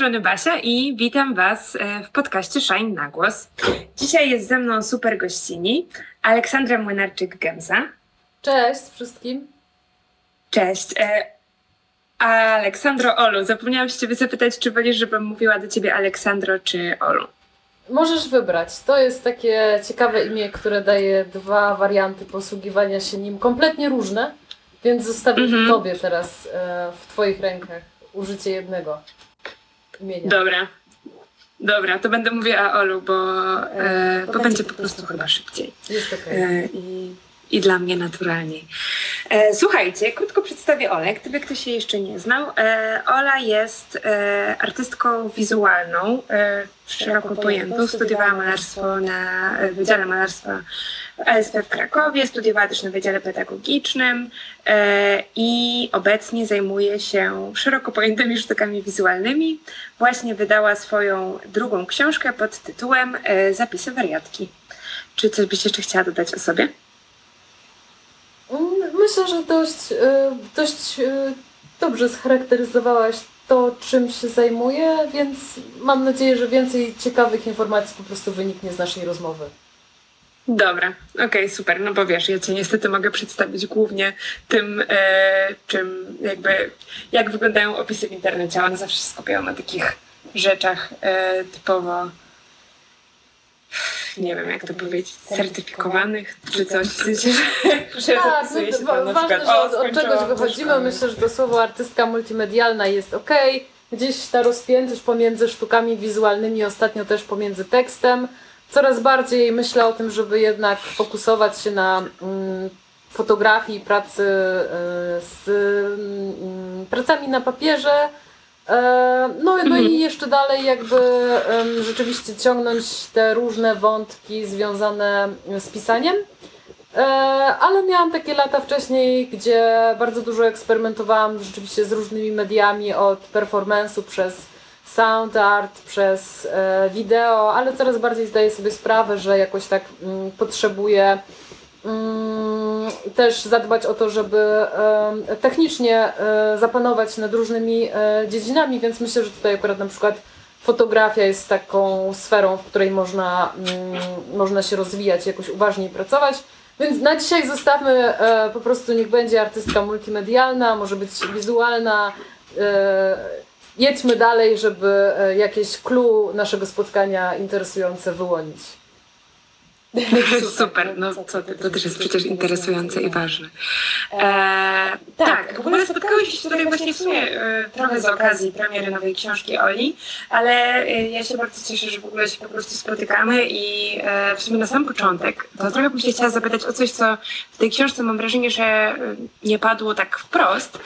strony Basia i witam Was e, w podcaście Shine na głos. Dzisiaj jest ze mną super gościni Aleksandra Młynarczyk-Gemza. Cześć wszystkim. Cześć. E, Aleksandro Olu, zapomniałam się Ciebie zapytać, czy wolisz, żebym mówiła do Ciebie Aleksandro czy Olu? Możesz wybrać. To jest takie ciekawe imię, które daje dwa warianty posługiwania się nim, kompletnie różne, więc zostawię mhm. Tobie teraz e, w Twoich rękach użycie jednego imienia. Dobra. Dobra, to będę mówiła Olu, bo, e, bo będzie po prostu chyba szybciej. Jest okej. Okay. E, i, I dla mnie naturalniej. E, słuchajcie, krótko przedstawię Olę, gdyby ktoś się jeszcze nie znał. E, Ola jest e, artystką wizualną, e, szeroko pojętą. Studiowała malarstwo na Wydziale Malarstwa ASP w Krakowie, studiowała też na Wydziale Pedagogicznym e, i obecnie zajmuje się szeroko pojętymi sztukami wizualnymi. Właśnie wydała swoją drugą książkę pod tytułem e, Zapisy wariatki. Czy coś byś jeszcze chciała dodać o sobie? Mm, myślę, że dość, e, dość dobrze scharakteryzowałaś to, czym się zajmuję, więc mam nadzieję, że więcej ciekawych informacji po prostu wyniknie z naszej rozmowy. Dobra, okej, okay, super. No bo wiesz, ja cię niestety mogę przedstawić głównie tym, e, czym jakby, jak wyglądają opisy w internecie. One zawsze się skupiają na takich rzeczach e, typowo nie wiem jak to powiedzieć, certyfikowanych czy coś, w sensie, że, że tak, no, się tam, ważne, przykład, że od, od czegoś wychodzimy. Myślę, że to słowo artystka multimedialna jest ok. Gdzieś ta rozpiętość pomiędzy sztukami wizualnymi, ostatnio też pomiędzy tekstem. Coraz bardziej myślę o tym, żeby jednak fokusować się na mm, fotografii, pracy y, z y, pracami na papierze, no, no i mhm. jeszcze dalej jakby rzeczywiście ciągnąć te różne wątki związane z pisaniem. E, ale miałam takie lata wcześniej, gdzie bardzo dużo eksperymentowałam rzeczywiście z różnymi mediami, od performance'u przez sound art, przez e, wideo, ale coraz bardziej zdaję sobie sprawę, że jakoś tak mm, potrzebuję Mm, też zadbać o to, żeby technicznie e, zapanować nad różnymi e, dziedzinami, więc myślę, że tutaj akurat na przykład fotografia jest taką sferą, w której można, mm, można się rozwijać, jakoś uważniej pracować. Więc na dzisiaj zostawmy e, po prostu, niech będzie artystka multimedialna, może być wizualna. Jedźmy dalej, żeby jakieś clue naszego spotkania interesujące wyłonić. Super, no co ty, to też jest przecież interesujące i ważne. E, e tak, w ogóle spotkałyśmy się tutaj właśnie w sumie e, trochę z okazji premiery nowej książki Oli, ale e, ja się bardzo cieszę, że w ogóle się po prostu spotykamy i e, w sumie na sam początek to trochę bym się chciała zapytać o coś, co w tej książce mam wrażenie, że e, nie padło tak wprost,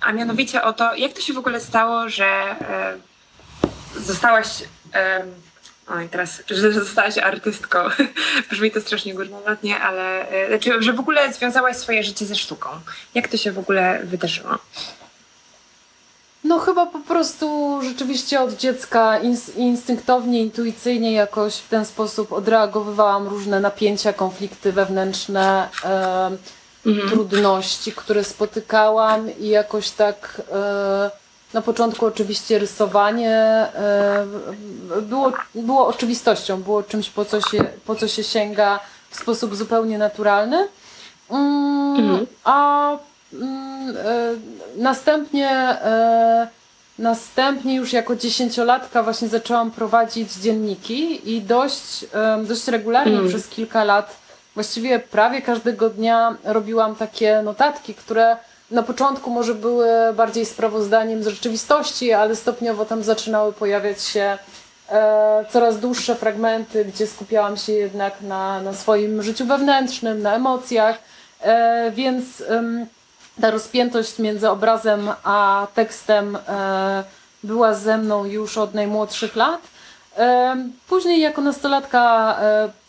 a mianowicie o to, jak to się w ogóle stało, że zostałaś Oj, teraz, że zostałaś artystką. Brzmi to strasznie górnolotnie, ale e, znaczy, że w ogóle związałaś swoje życie ze sztuką. Jak to się w ogóle wydarzyło? No chyba po prostu rzeczywiście od dziecka instynktownie, intuicyjnie jakoś w ten sposób odreagowywałam różne napięcia, konflikty wewnętrzne, e, mhm. trudności, które spotykałam i jakoś tak e, na początku oczywiście rysowanie e, było, było oczywistością, było czymś, po co, się, po co się sięga w sposób zupełnie naturalny. Mm, mhm. A mm, e, następnie, następnie już jako dziesięciolatka właśnie zaczęłam prowadzić dzienniki i dość, dość regularnie mhm. przez kilka lat, właściwie prawie każdego dnia robiłam takie notatki, które na początku może były bardziej sprawozdaniem z rzeczywistości, ale stopniowo tam zaczynały pojawiać się e, coraz dłuższe fragmenty, gdzie skupiałam się jednak na, na swoim życiu wewnętrznym, na emocjach, e, więc ta rozpiętość między obrazem a tekstem e, była ze mną już od najmłodszych lat. E, później jako nastolatka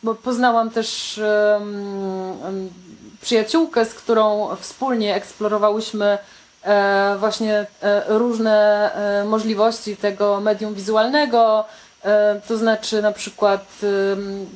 e, poznałam też przyjaciółkę, z którą wspólnie eksplorowałyśmy e, właśnie e, różne e, możliwości tego medium wizualnego E, to znaczy na przykład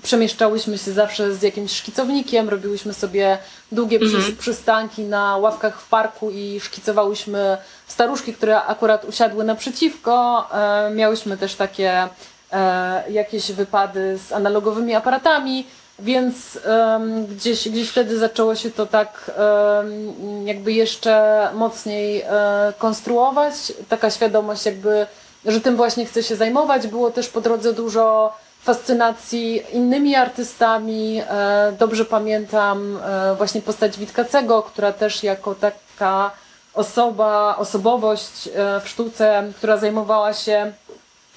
przemieszczałyśmy się zawsze z jakimś szkicownikiem, robiłyśmy sobie długie mhm. przystanki na ławkach w parku i szkicowałyśmy staruszki, które akurat usiadły naprzeciwko. E, miałyśmy też takie e, jakieś wypady z analogowymi aparatami. Więc um, gdzieś, gdzieś wtedy zaczęło się to tak um, jakby jeszcze mocniej um, konstruować. Taka świadomość jakby że tym właśnie chcę się zajmować. Było też po drodze dużo fascynacji innymi artystami. E, dobrze pamiętam e, właśnie postać Witkacego, która też jako taka osoba, osobowość e, w sztuce, która zajmowała się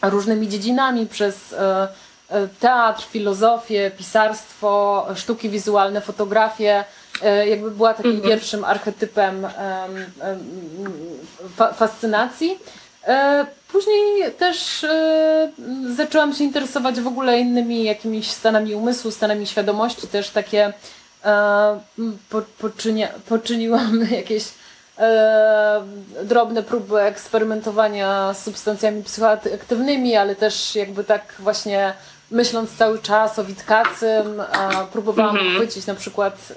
różnymi dziedzinami przez teatr, filozofię, pisarstwo, sztuki wizualne, fotografię, jakby była takim mhm. pierwszym archetypem fascynacji. E, później też e, zaczęłam się interesować w ogóle innymi jakimiś stanami umysłu, stanami świadomości, też takie e, po, poczynia, poczyniłam jakieś drobne próby eksperymentowania z substancjami psychoaktywnymi, ale też jakby tak właśnie myśląc cały czas o Witkacym, próbowałam mhm. chwycić na przykład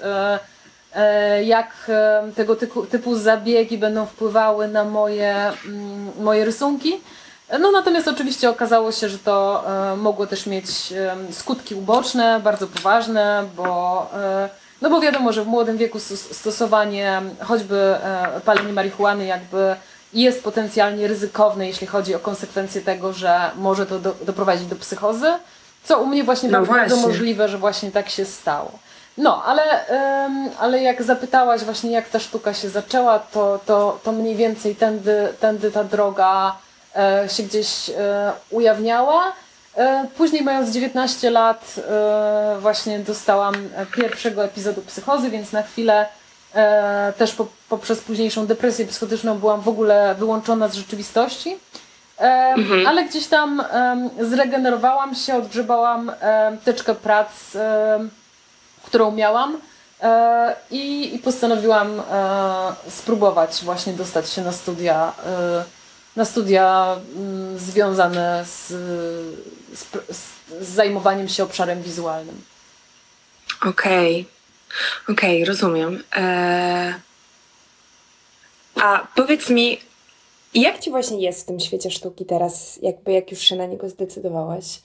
E, jak e, tego typu, typu zabiegi będą wpływały na moje, mm, moje rysunki. No natomiast oczywiście okazało się, że to e, mogło też mieć skutki uboczne, bardzo poważne, bo, no bo wiadomo, że w młodym wieku stosowanie choćby palenia marihuany jakby jest potencjalnie ryzykowne, jeśli chodzi o konsekwencje tego, że może to do, doprowadzić do psychozy, co u mnie właśnie no było bardzo możliwe, że właśnie tak się stało. No, ale, ale jak zapytałaś właśnie, jak ta sztuka się zaczęła, to, to, to mniej więcej tędy, tędy ta droga e, się gdzieś e, ujawniała. E, później, mając 19 lat, właśnie dostałam pierwszego epizodu psychozy, więc na chwilę też po, poprzez późniejszą depresję psychotyczną byłam w ogóle wyłączona z rzeczywistości. Mhm. Ale gdzieś tam zregenerowałam się, odgrzebałam teczkę prac którą miałam. E, I, I, postanowiłam e, spróbować właśnie dostać się na studia, e, na studia mm, związane z, z, z zajmowaniem się obszarem wizualnym. Okej, okay. okej, okay, rozumiem. Eee... A powiedz mi, jak ci właśnie jest w tym świecie sztuki teraz, jakby jak już się na niego zdecydowałaś?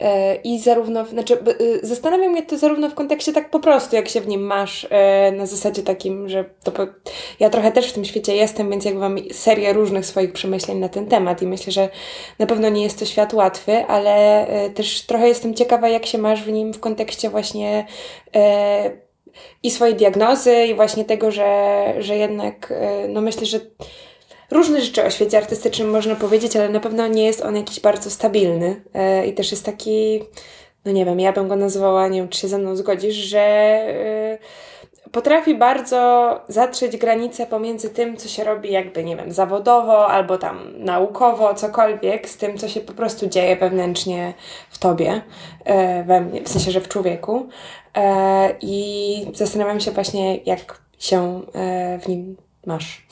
E, I zarówno, znaczy, y, zastanawia mnie to zarówno w kontekście tak po prostu, jak się w nim masz, e, na zasadzie takim, że to, ja trochę też w tym świecie jestem, więc jakby mam serię różnych swoich przemyśleń na ten temat i myślę, że na pewno nie jest to świat łatwy, ale e, też trochę jestem ciekawa, jak się masz w nim w kontekście właśnie i swojej diagnozy i właśnie tego, że, że jednak, no myślę, że różne rzeczy o świecie artystycznym można powiedzieć, ale na pewno nie jest on jakiś bardzo stabilny e, i też jest taki, no nie wiem, ja bym go nazwała, nie wiem, czy się ze mną zgodzisz, że e, potrafi bardzo zatrzeć granice pomiędzy tym, co się robi jakby, nie wiem, zawodowo albo tam naukowo, cokolwiek, z tym, co się po prostu dzieje wewnętrznie w tobie, e, we mnie, w sensie, że w człowieku. I zastanawiam się właśnie, jak się w nim masz.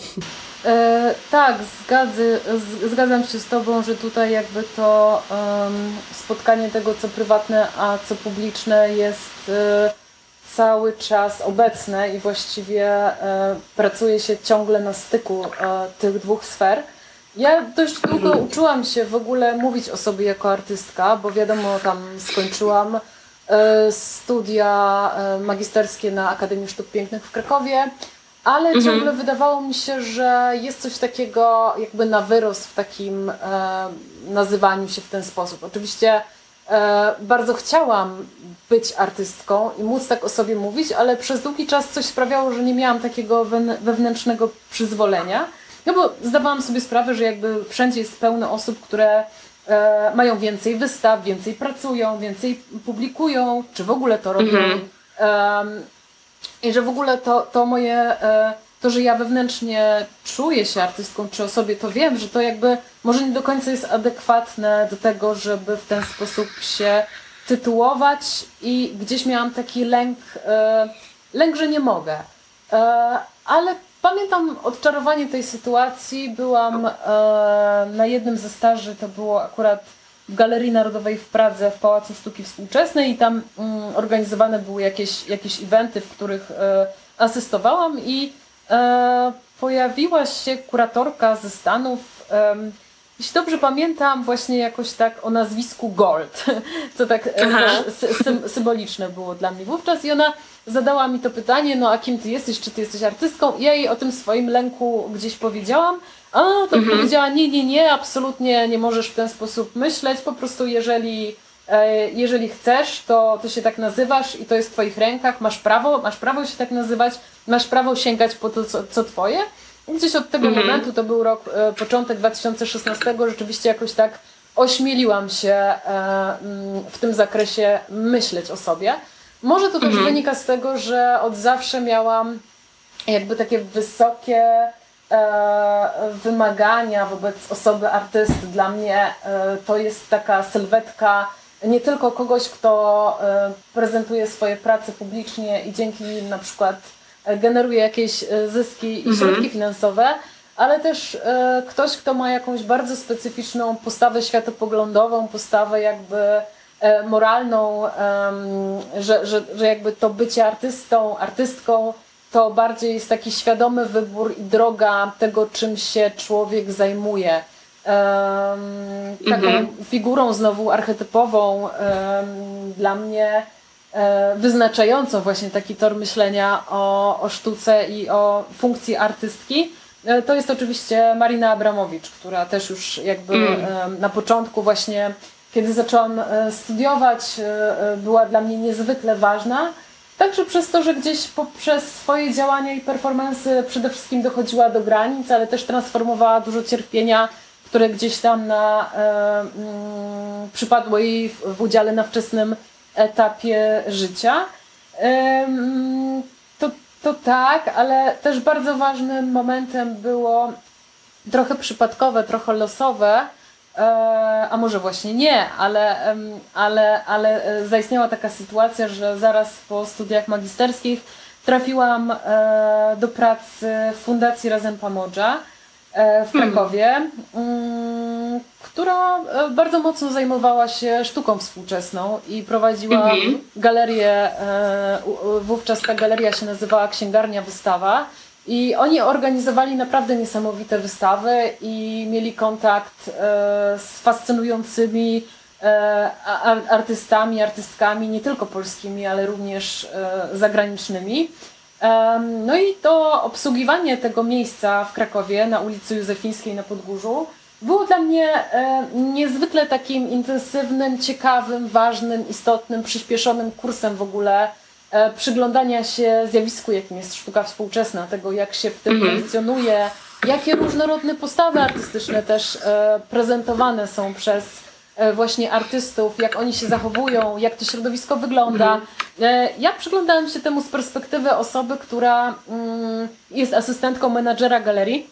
E, tak, zgadzy, z, zgadzam się z Tobą, że tutaj jakby to um, spotkanie tego, co prywatne, a co publiczne jest e, cały czas obecne i właściwie e, pracuje się ciągle na styku e, tych dwóch sfer. Ja dość długo uczyłam się w ogóle mówić o sobie jako artystka, bo wiadomo, tam skończyłam studia magisterskie na Akademii Sztuk Pięknych w Krakowie ale mhm. ciągle wydawało mi się, że jest coś takiego jakby na wyrost w takim e, nazywaniu się w ten sposób. Oczywiście e, bardzo chciałam być artystką i móc tak o sobie mówić, ale przez długi czas coś sprawiało, że nie miałam takiego wewnętrznego przyzwolenia. No bo zdawałam sobie sprawę, że jakby wszędzie jest pełno osób, które e, mają więcej wystaw, więcej pracują, więcej publikują, czy w ogóle to robią. Mhm. I że w ogóle to, to moje, e, to, że ja wewnętrznie czuję się artystką, czy o sobie to wiem, że to jakby może nie do końca jest adekwatne do tego, żeby w ten sposób się tytułować i gdzieś miałam taki lęk, e, lęk, że nie mogę. E, ale pamiętam odczarowanie tej sytuacji. Byłam na jednym ze staży, to było akurat w Galerii Narodowej w Pradze w Pałacu Sztuki Współczesnej i tam mm, organizowane były jakieś, jakieś eventy, w których e, asystowałam i e, pojawiła się kuratorka ze Stanów. E, jeśli dobrze pamiętam, właśnie jakoś tak o nazwisku Gold, co tak e, sy, symboliczne było dla mnie wówczas i ona zadała mi to pytanie, no a kim ty jesteś, czy ty jesteś artystką? I ja jej o tym swoim lęku gdzieś powiedziałam, a to Mhm. powiedziała, nie, nie, nie, absolutnie nie możesz w ten sposób myśleć, po prostu jeżeli, e, jeżeli chcesz, to, to się tak nazywasz i to jest w twoich rękach, masz prawo, masz prawo się tak nazywać, masz prawo sięgać po to, co, co twoje. I gdzieś od tego Mhm. momentu, to był rok, e, początek 2016, rzeczywiście jakoś tak ośmieliłam się e, mm, w tym zakresie myśleć o sobie. Może to też Mhm. wynika z tego, że od zawsze miałam jakby takie wysokie wymagania wobec osoby artysty. Dla mnie e, to jest taka sylwetka nie tylko kogoś, kto e, prezentuje swoje prace publicznie i dzięki nim na przykład e, generuje jakieś e, zyski i Mhm. środki finansowe, ale też e, ktoś, kto ma jakąś bardzo specyficzną postawę światopoglądową, postawę jakby e, moralną, że, że, że jakby to bycie artystą, artystką to bardziej jest taki świadomy wybór i droga tego, czym się człowiek zajmuje. Em, taką Mhm. figurą znowu archetypową em, dla mnie e, wyznaczającą właśnie taki tor myślenia o, o sztuce i o funkcji artystki. E, To jest oczywiście Marina Abramowicz, która też już jakby Mm. na początku właśnie, kiedy zaczęłam e, studiować, była dla mnie niezwykle ważna. Także przez to, że gdzieś poprzez swoje działania i performance przede wszystkim dochodziła do granic, ale też transformowała dużo cierpienia, które gdzieś tam na, e, mm, przypadło jej w, w udziale na wczesnym etapie życia. Em, to, to tak, ale też bardzo ważnym momentem było trochę przypadkowe, trochę losowe, e, a może właśnie nie, ale, ale, ale e, zaistniała taka sytuacja, że zaraz po studiach magisterskich trafiłam e, do pracy w Fundacji Razem Pamodża e, w Hmm. Krakowie, mm, która e, bardzo mocno zajmowała się sztuką współczesną i prowadziła Mhm. galerię, e, wówczas ta galeria się nazywała Księgarnia Wystawa. I oni organizowali naprawdę niesamowite wystawy i mieli kontakt e, z fascynującymi e, artystami, artystkami, nie tylko polskimi, ale również e, zagranicznymi. No i to obsługiwanie tego miejsca w Krakowie na ulicy Józefińskiej na Podgórzu było dla mnie niezwykle takim intensywnym, ciekawym, ważnym, istotnym, przyspieszonym kursem w ogóle przyglądania się zjawisku, jakim jest sztuka współczesna, tego jak się w tym Mhm. funkcjonuje, jakie różnorodne postawy artystyczne też e, prezentowane są przez e, właśnie artystów, jak oni się zachowują, jak to środowisko wygląda. E, Ja przyglądałam się temu z perspektywy osoby, która mm, jest asystentką menadżera galerii,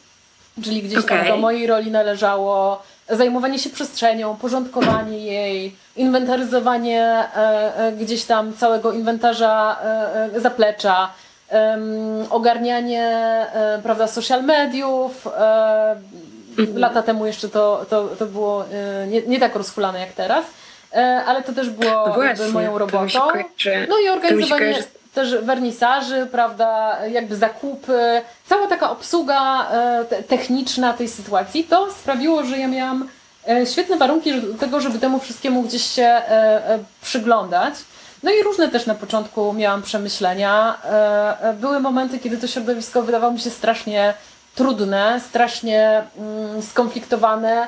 czyli gdzieś tam Okej. do mojej roli należało zajmowanie się przestrzenią, porządkowanie jej, inwentaryzowanie e, e, gdzieś tam całego inwentarza e, zaplecza, ogarnianie prawda, social mediów. Mhm. Lata temu jeszcze to, to, to było nie, nie tak rozhulane jak teraz, ale to też było No właśnie, moją robotą. kojarzy. No i organizowanie też wernisaży, prawda, jakby zakupy, cała taka obsługa e, te- techniczna tej sytuacji, to sprawiło, że ja miałam e, świetne warunki do tego, żeby temu wszystkiemu gdzieś się e, przyglądać. No i różne też na początku miałam przemyślenia. Były momenty, kiedy to środowisko wydawało mi się strasznie trudne, strasznie mm, skonfliktowane.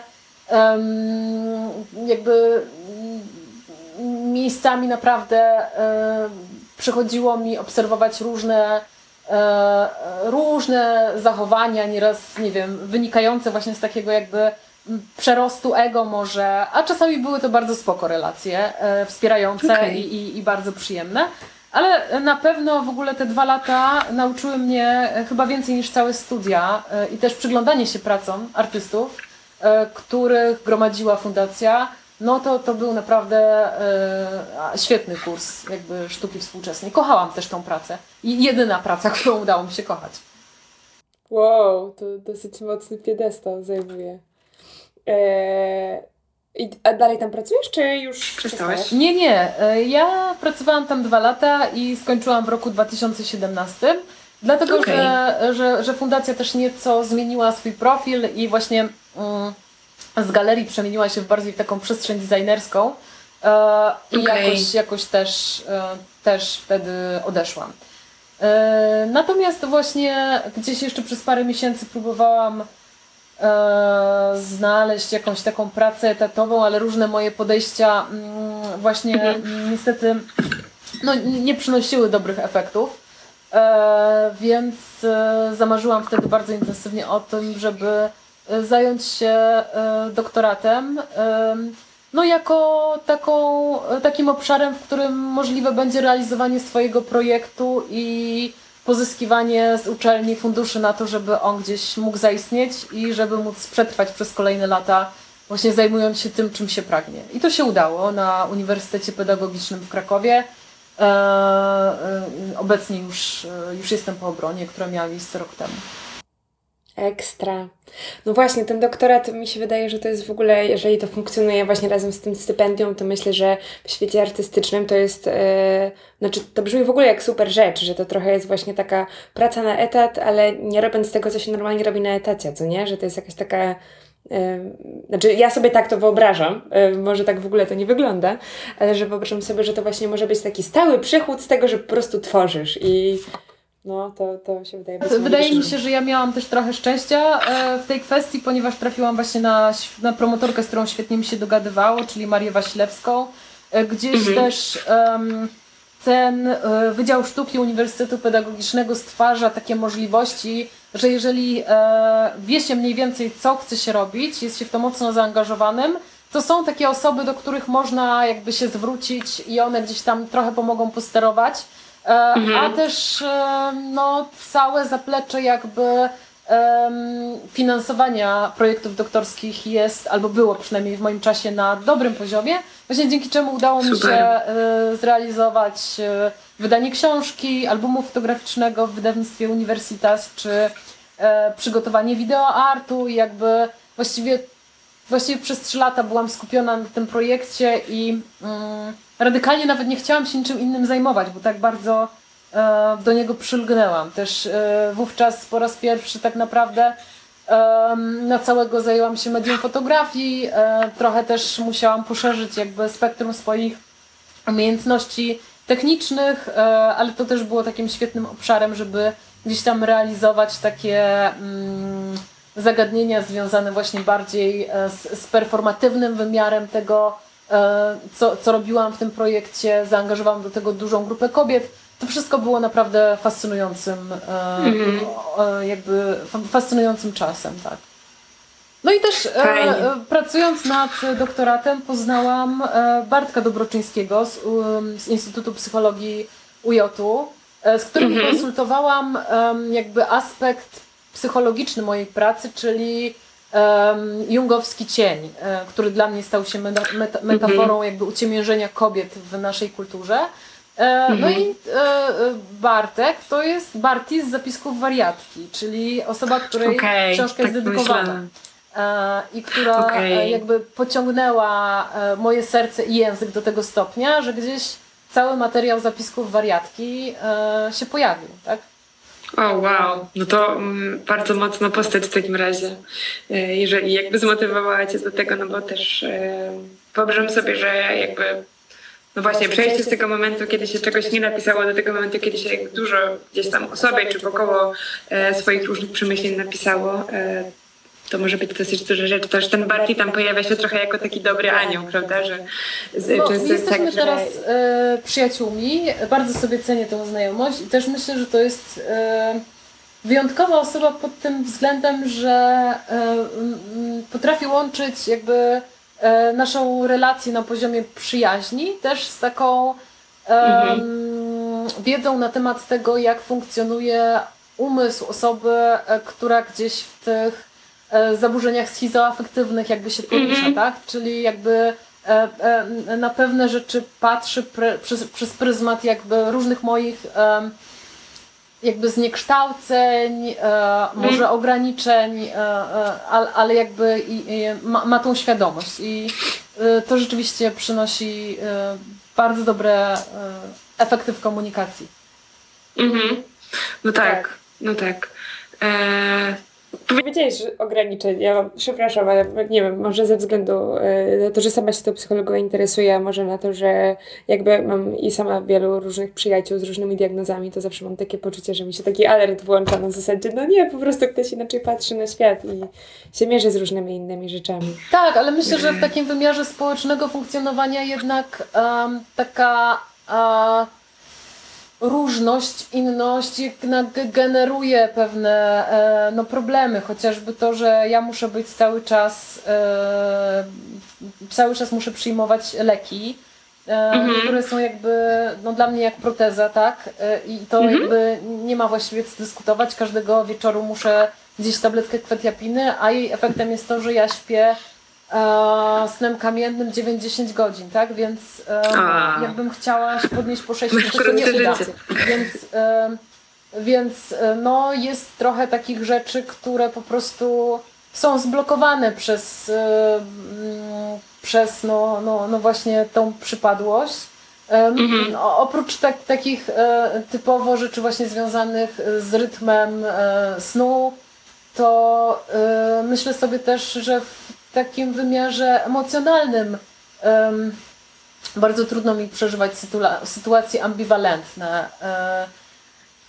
Jakby mm, miejscami naprawdę przychodziło mi obserwować różne, e, różne zachowania, nieraz, nie wiem, wynikające właśnie z takiego jakby przerostu ego może, a czasami były to bardzo spoko relacje, e, wspierające Okej. i, i, i bardzo przyjemne. Ale na pewno w ogóle te dwa lata nauczyły mnie e, chyba więcej niż całe studia e, i też przyglądanie się pracom artystów, e, których gromadziła fundacja. No to, to był naprawdę e, świetny kurs jakby sztuki współczesnej. Kochałam też tą pracę. I jedyna praca, którą udało mi się kochać. Wow, to dosyć mocny piedestał zajmuje. Eee, I, a dalej tam pracujesz, czy już Przestałaś? Nie, nie. E, Ja pracowałam tam dwa lata i skończyłam w roku 2017. Dlatego, Okej. że, że, że fundacja też nieco zmieniła swój profil i właśnie mm, z galerii przemieniła się w bardziej w taką przestrzeń designerską. E, I Okej. jakoś, jakoś też, e, też wtedy odeszłam. E, Natomiast właśnie gdzieś jeszcze przez parę miesięcy próbowałam znaleźć jakąś taką pracę etatową, ale różne moje podejścia mm, właśnie Mhm. niestety no, nie przynosiły dobrych efektów. Więc zamarzyłam wtedy bardzo intensywnie o tym, żeby zająć się e, doktoratem. em, no jako taką, e, takim obszarem, w którym możliwe będzie realizowanie swojego projektu i pozyskiwanie z uczelni funduszy na to, żeby on gdzieś mógł zaistnieć i żeby móc przetrwać przez kolejne lata, właśnie zajmując się tym, czym się pragnie. I to się udało na Uniwersytecie Pedagogicznym w Krakowie. E, e, obecnie już, e, już jestem po obronie, która miała miejsce rok temu. Ekstra. No właśnie, ten doktorat mi się wydaje, że to jest w ogóle, jeżeli to funkcjonuje właśnie razem z tym stypendium, to myślę, że w świecie artystycznym to jest, e, znaczy to brzmi w ogóle jak super rzecz, że to trochę jest właśnie taka praca na etat, ale nie robiąc tego, co się normalnie robi na etacie, co nie? Że to jest jakaś taka e, znaczy, ja sobie tak to wyobrażam, e, może tak w ogóle to nie wygląda, ale że wyobrażam sobie, że to właśnie może być taki stały przychód z tego, że po prostu tworzysz i no, to, to się wydaje być Wydaje mi się, że ja miałam też trochę szczęścia e, w tej kwestii, ponieważ trafiłam właśnie na, na promotorkę, z którą świetnie mi się dogadywało, czyli Marię Wasilewską. E, Gdzieś Mhm. też em, ten e, Wydział Sztuki Uniwersytetu Pedagogicznego stwarza takie możliwości, że jeżeli e, wie się mniej więcej, co chce się robić, jest się w to mocno zaangażowanym, to są takie osoby, do których można jakby się zwrócić i one gdzieś tam trochę pomogą posterować. E, A też e, no, całe zaplecze jakby finansowania projektów doktorskich jest, albo było przynajmniej w moim czasie na dobrym poziomie, właśnie dzięki czemu udało mi Super. się e, zrealizować wydanie książki, albumu fotograficznego w wydawnictwie Universitas, czy przygotowanie wideoartu i jakby właściwie właściwie przez trzy lata byłam skupiona na tym projekcie i mm, radykalnie nawet nie chciałam się niczym innym zajmować, bo tak bardzo e, do niego przylgnęłam. Też e, wówczas po raz pierwszy tak naprawdę em, na całego zajęłam się medium fotografii, e, trochę też musiałam poszerzyć jakby spektrum swoich umiejętności technicznych, e, ale to też było takim świetnym obszarem, żeby gdzieś tam realizować takie mm, zagadnienia związane właśnie bardziej e, z, z performatywnym wymiarem tego, e, co, co robiłam w tym projekcie. Zaangażowałam do tego dużą grupę kobiet. To wszystko było naprawdę fascynującym, e, e, jakby fa- fascynującym czasem, tak. No i też e, e, pracując nad doktoratem poznałam e, Bartka Dobroczyńskiego z, um, z Instytutu Psychologii UJ-u, e, z którym Mhm. konsultowałam em, jakby aspekt psychologiczny mojej pracy, czyli em, jungowski cień, e, który dla mnie stał się meta, meta, metaforą jakby uciemiężenia kobiet w naszej kulturze. E, No Mhm. i e, Bartek to jest Barti z zapisków wariatki, czyli osoba, której Okej, książka tak jest dedykowana i która e, jakby pociągnęła moje serce i język do tego stopnia, że gdzieś cały materiał zapisków wariatki się pojawił, tak? O, wow. No to mm, bardzo mocno postać w takim razie. E, Jeżeli jakby zmotywowała cię do tego, no bo też e, wyobrażam sobie, że jakby no właśnie przejście z tego momentu, kiedy się czegoś nie napisało, do tego momentu, kiedy się dużo gdzieś tam o sobie czy wokoło e, swoich różnych przemyśleń napisało, e, to może być dosyć duża rzecz. Też ten Barty tam pojawia się trochę jako taki dobry anioł, prawda? Że z, No, często jest jesteśmy tak, że... teraz e, przyjaciółmi, bardzo sobie cenię tę znajomość i też myślę, że to jest e, wyjątkowa osoba pod tym względem, że e, potrafi łączyć jakby e, naszą relację na poziomie przyjaźni też z taką em, wiedzą na temat tego, jak funkcjonuje umysł osoby, e, która gdzieś w tych zaburzeniach schizoafektywnych jakby się porusza, Mhm. tak? Czyli jakby e, e, na pewne rzeczy patrzy przez, przez pryzmat jakby różnych moich jakby zniekształceń, e, może ograniczeń, e, e, ale, jakby ma, tą świadomość. I to rzeczywiście przynosi bardzo dobre efekty w komunikacji. Mhm. No tak, Tak. no tak. E, Powiedziałeś że ograniczenia, przepraszam, ale nie wiem, może ze względu e, na to, że sama się tą psychologią interesuję, a może na to, że jakby mam i sama wielu różnych przyjaciół z różnymi diagnozami, to zawsze mam takie poczucie, że mi się taki alert włącza na zasadzie, no nie, po prostu ktoś inaczej patrzy na świat i się mierzy z różnymi innymi rzeczami. Tak, ale myślę, że w takim wymiarze społecznego funkcjonowania jednak em, taka e, różność, inność generuje pewne e, no, problemy, chociażby to, że ja muszę być cały czas, e, cały czas muszę przyjmować leki. e, Które są jakby no, dla mnie jak proteza, tak? I to jakby nie ma właściwie co dyskutować. Każdego wieczoru muszę gdzieś tabletkę kwetiapiny, a jej efektem jest to, że ja śpię e, snem kamiennym 9-10 godzin, tak? Więc e, jakbym chciała się podnieść po 6 Masz to się nie uda. Więc, e, więc e, no, jest trochę takich rzeczy, które po prostu są zblokowane przez, e, mm, przez no, no, no właśnie tą przypadłość. O- Oprócz tak, takich typowo rzeczy właśnie związanych z rytmem snu, to myślę sobie też, że w takim wymiarze emocjonalnym em, bardzo trudno mi przeżywać sytuacje ambiwalentne. E,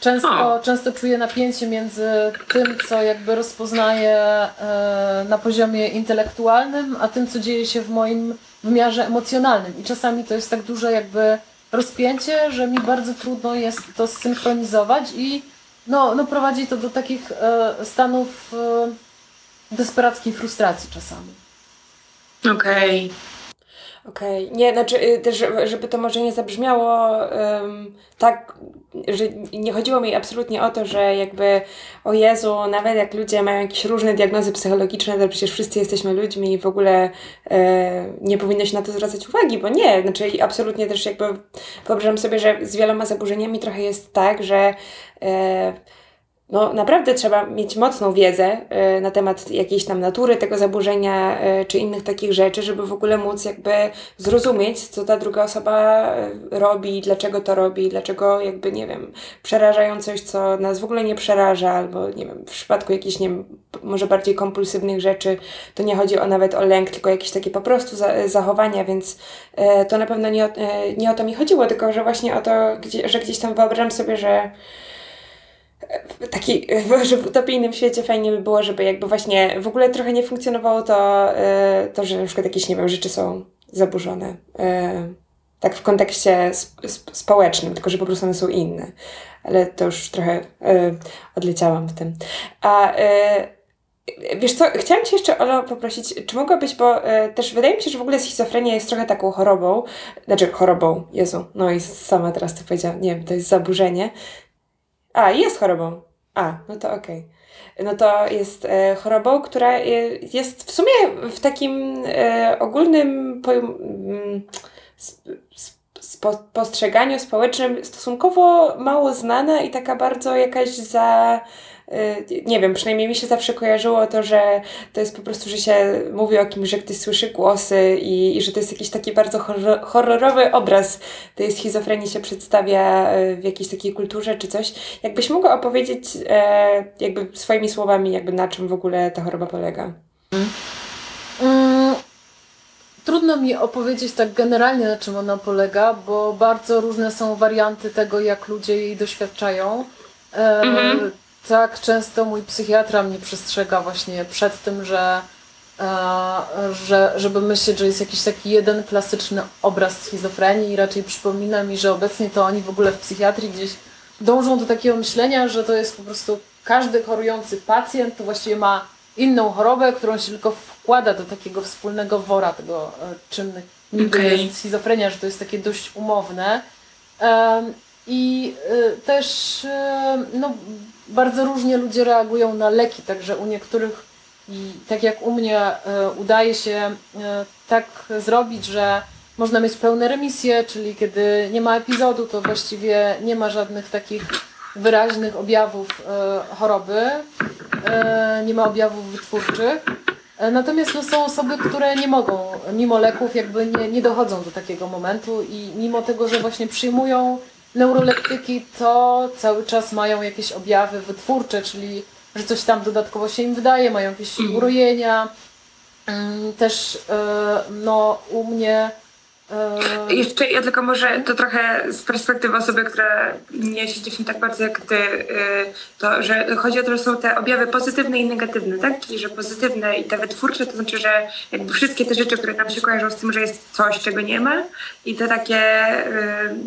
Często, często czuję napięcie między tym, co jakby rozpoznaję e, na poziomie intelektualnym, a tym, co dzieje się w moim wymiarze emocjonalnym. I czasami to jest tak duże jakby rozpięcie, że mi bardzo trudno jest to zsynchronizować i no, no prowadzi to do takich e, stanów desperackiej frustracji czasami. Okej. Okej, nie, znaczy y, też, żeby- to może nie zabrzmiało ym, tak, że nie chodziło mi absolutnie o to, że jakby o Jezu, nawet jak ludzie mają jakieś różne diagnozy psychologiczne, to przecież wszyscy jesteśmy ludźmi i w ogóle e, nie powinno się na to zwracać uwagi, bo nie, znaczy absolutnie też jakby wyobrażam sobie, że z wieloma zaburzeniami trochę jest tak, że e, no naprawdę trzeba mieć mocną wiedzę y, na temat jakiejś tam natury tego zaburzenia y, czy innych takich rzeczy, żeby w ogóle móc jakby zrozumieć, co ta druga osoba y, robi, dlaczego to robi, dlaczego jakby, nie wiem, przerażają coś, co nas w ogóle nie przeraża, albo nie wiem, w przypadku jakichś, nie wiem, może bardziej kompulsywnych rzeczy, to nie chodzi o nawet o lęk, tylko jakieś takie po prostu za, zachowania, więc to na pewno nie o, nie o to mi chodziło, tylko że właśnie o to, gdzie, że gdzieś tam wyobrażam sobie, że taki, że w utopijnym świecie fajnie by było, żeby jakby właśnie w ogóle trochę nie funkcjonowało to, e, to że na przykład jakieś, nie wiem, rzeczy są zaburzone. e, Tak w kontekście sp- sp- społecznym, tylko że po prostu one są inne. Ale to już trochę e, odleciałam w tym. A wiesz co, chciałam Cię jeszcze, Olo, poprosić, czy mogłabyś, bo też wydaje mi się, że w ogóle schizofrenia jest trochę taką chorobą, znaczy chorobą, Jezu, no i sama teraz to powiedziałam, nie wiem, to jest zaburzenie, a, jest chorobą. A, no to okej. No to jest e, chorobą, która e, jest w sumie w takim e, ogólnym pojem, mm, sp, postrzeganiu społecznym stosunkowo mało znana i taka bardzo jakaś za. E, Nie wiem, przynajmniej mi się zawsze kojarzyło to, że to jest po prostu, że się mówi o kimś, że ktoś słyszy głosy i, i że to jest jakiś taki bardzo horror, horrorowy obraz tej schizofrenii się przedstawia e, w jakiejś takiej kulturze czy coś. Jakbyś mogła opowiedzieć e, jakby swoimi słowami, jakby na czym w ogóle ta choroba polega? Mm, Trudno mi opowiedzieć tak generalnie, na czym ona polega, bo bardzo różne są warianty tego, jak ludzie jej doświadczają. E, Mhm. Tak często mój psychiatra mnie przestrzega właśnie przed tym, że, e, że żeby myśleć, że jest jakiś taki jeden klasyczny obraz schizofrenii i raczej przypomina mi, że obecnie to oni w ogóle w psychiatrii gdzieś dążą do takiego myślenia, że to jest po prostu każdy chorujący pacjent to właściwie ma inną chorobę, którą się tylko wkłada do takiego wspólnego wora tego, e, czym niby Okej. jest schizofrenia, że to jest takie dość umowne. I y, też no, bardzo różnie ludzie reagują na leki, także u niektórych i tak jak u mnie y, udaje się y, tak zrobić, że można mieć pełne remisje, czyli kiedy nie ma epizodu, to właściwie nie ma żadnych takich wyraźnych objawów y, choroby, nie ma objawów wytwórczych. E, Natomiast no, są osoby, które nie mogą, mimo leków, jakby nie, nie dochodzą do takiego momentu i mimo tego, że właśnie przyjmują neuroleptyki, to cały czas mają jakieś objawy wytwórcze, czyli że coś tam dodatkowo się im wydaje, mają jakieś Mhm. urojenia. Mm, Też e, no, u mnie Jeszcze ja tylko może to trochę z perspektywy osoby, która nie siedzi w tym tak bardzo jak ty, y, to że chodzi o to, że są te objawy pozytywne i negatywne, tak? Czyli że pozytywne i te wytwórcze, to znaczy, że jakby wszystkie te rzeczy, które nam się kojarzą z tym, że jest coś, czego nie ma i te takie y,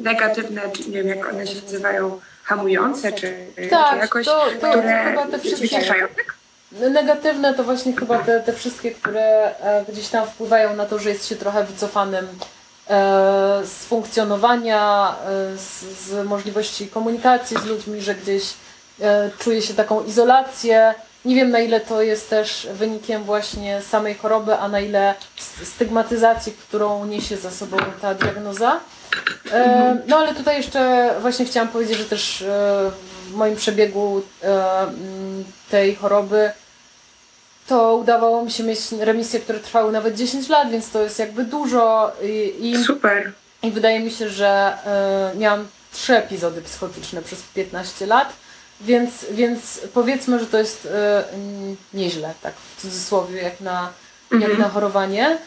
negatywne, czy nie wiem jak one się nazywają, hamujące, czy, czy Tak, jakoś, to- to które chyba te wszystkie. wyciszają, tak? Negatywne to właśnie chyba te, te wszystkie, które e, gdzieś tam wpływają na to, że jest się trochę wycofanym z funkcjonowania, e, z, z możliwości komunikacji z ludźmi, że gdzieś e, czuje się taką izolację. Nie wiem na ile to jest też wynikiem właśnie samej choroby, a na ile stygmatyzacji, którą niesie za sobą ta diagnoza. E, No ale tutaj jeszcze właśnie chciałam powiedzieć, że też e, w moim przebiegu e, tej choroby to udawało mi się mieć remisje, które trwały nawet 10 lat, więc to jest jakby dużo i, i, Super. i wydaje mi się, że e, miałam trzy epizody psychotyczne przez 15 lat, więc, więc powiedzmy, że to jest mm, nieźle, tak w cudzysłowie, jak na, jak Mhm. na chorowanie.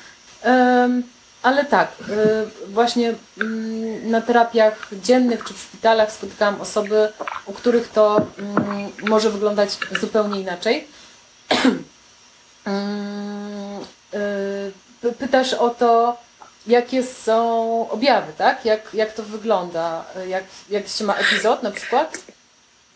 Em, ale tak, e, właśnie mm, na terapiach dziennych czy w szpitalach spotykałam osoby, u których to mm, może wyglądać zupełnie inaczej. Mm, y, py- Pytasz o to, jakie są objawy, tak? Jak, jak to wygląda? Jak, jak się ma epizod na przykład?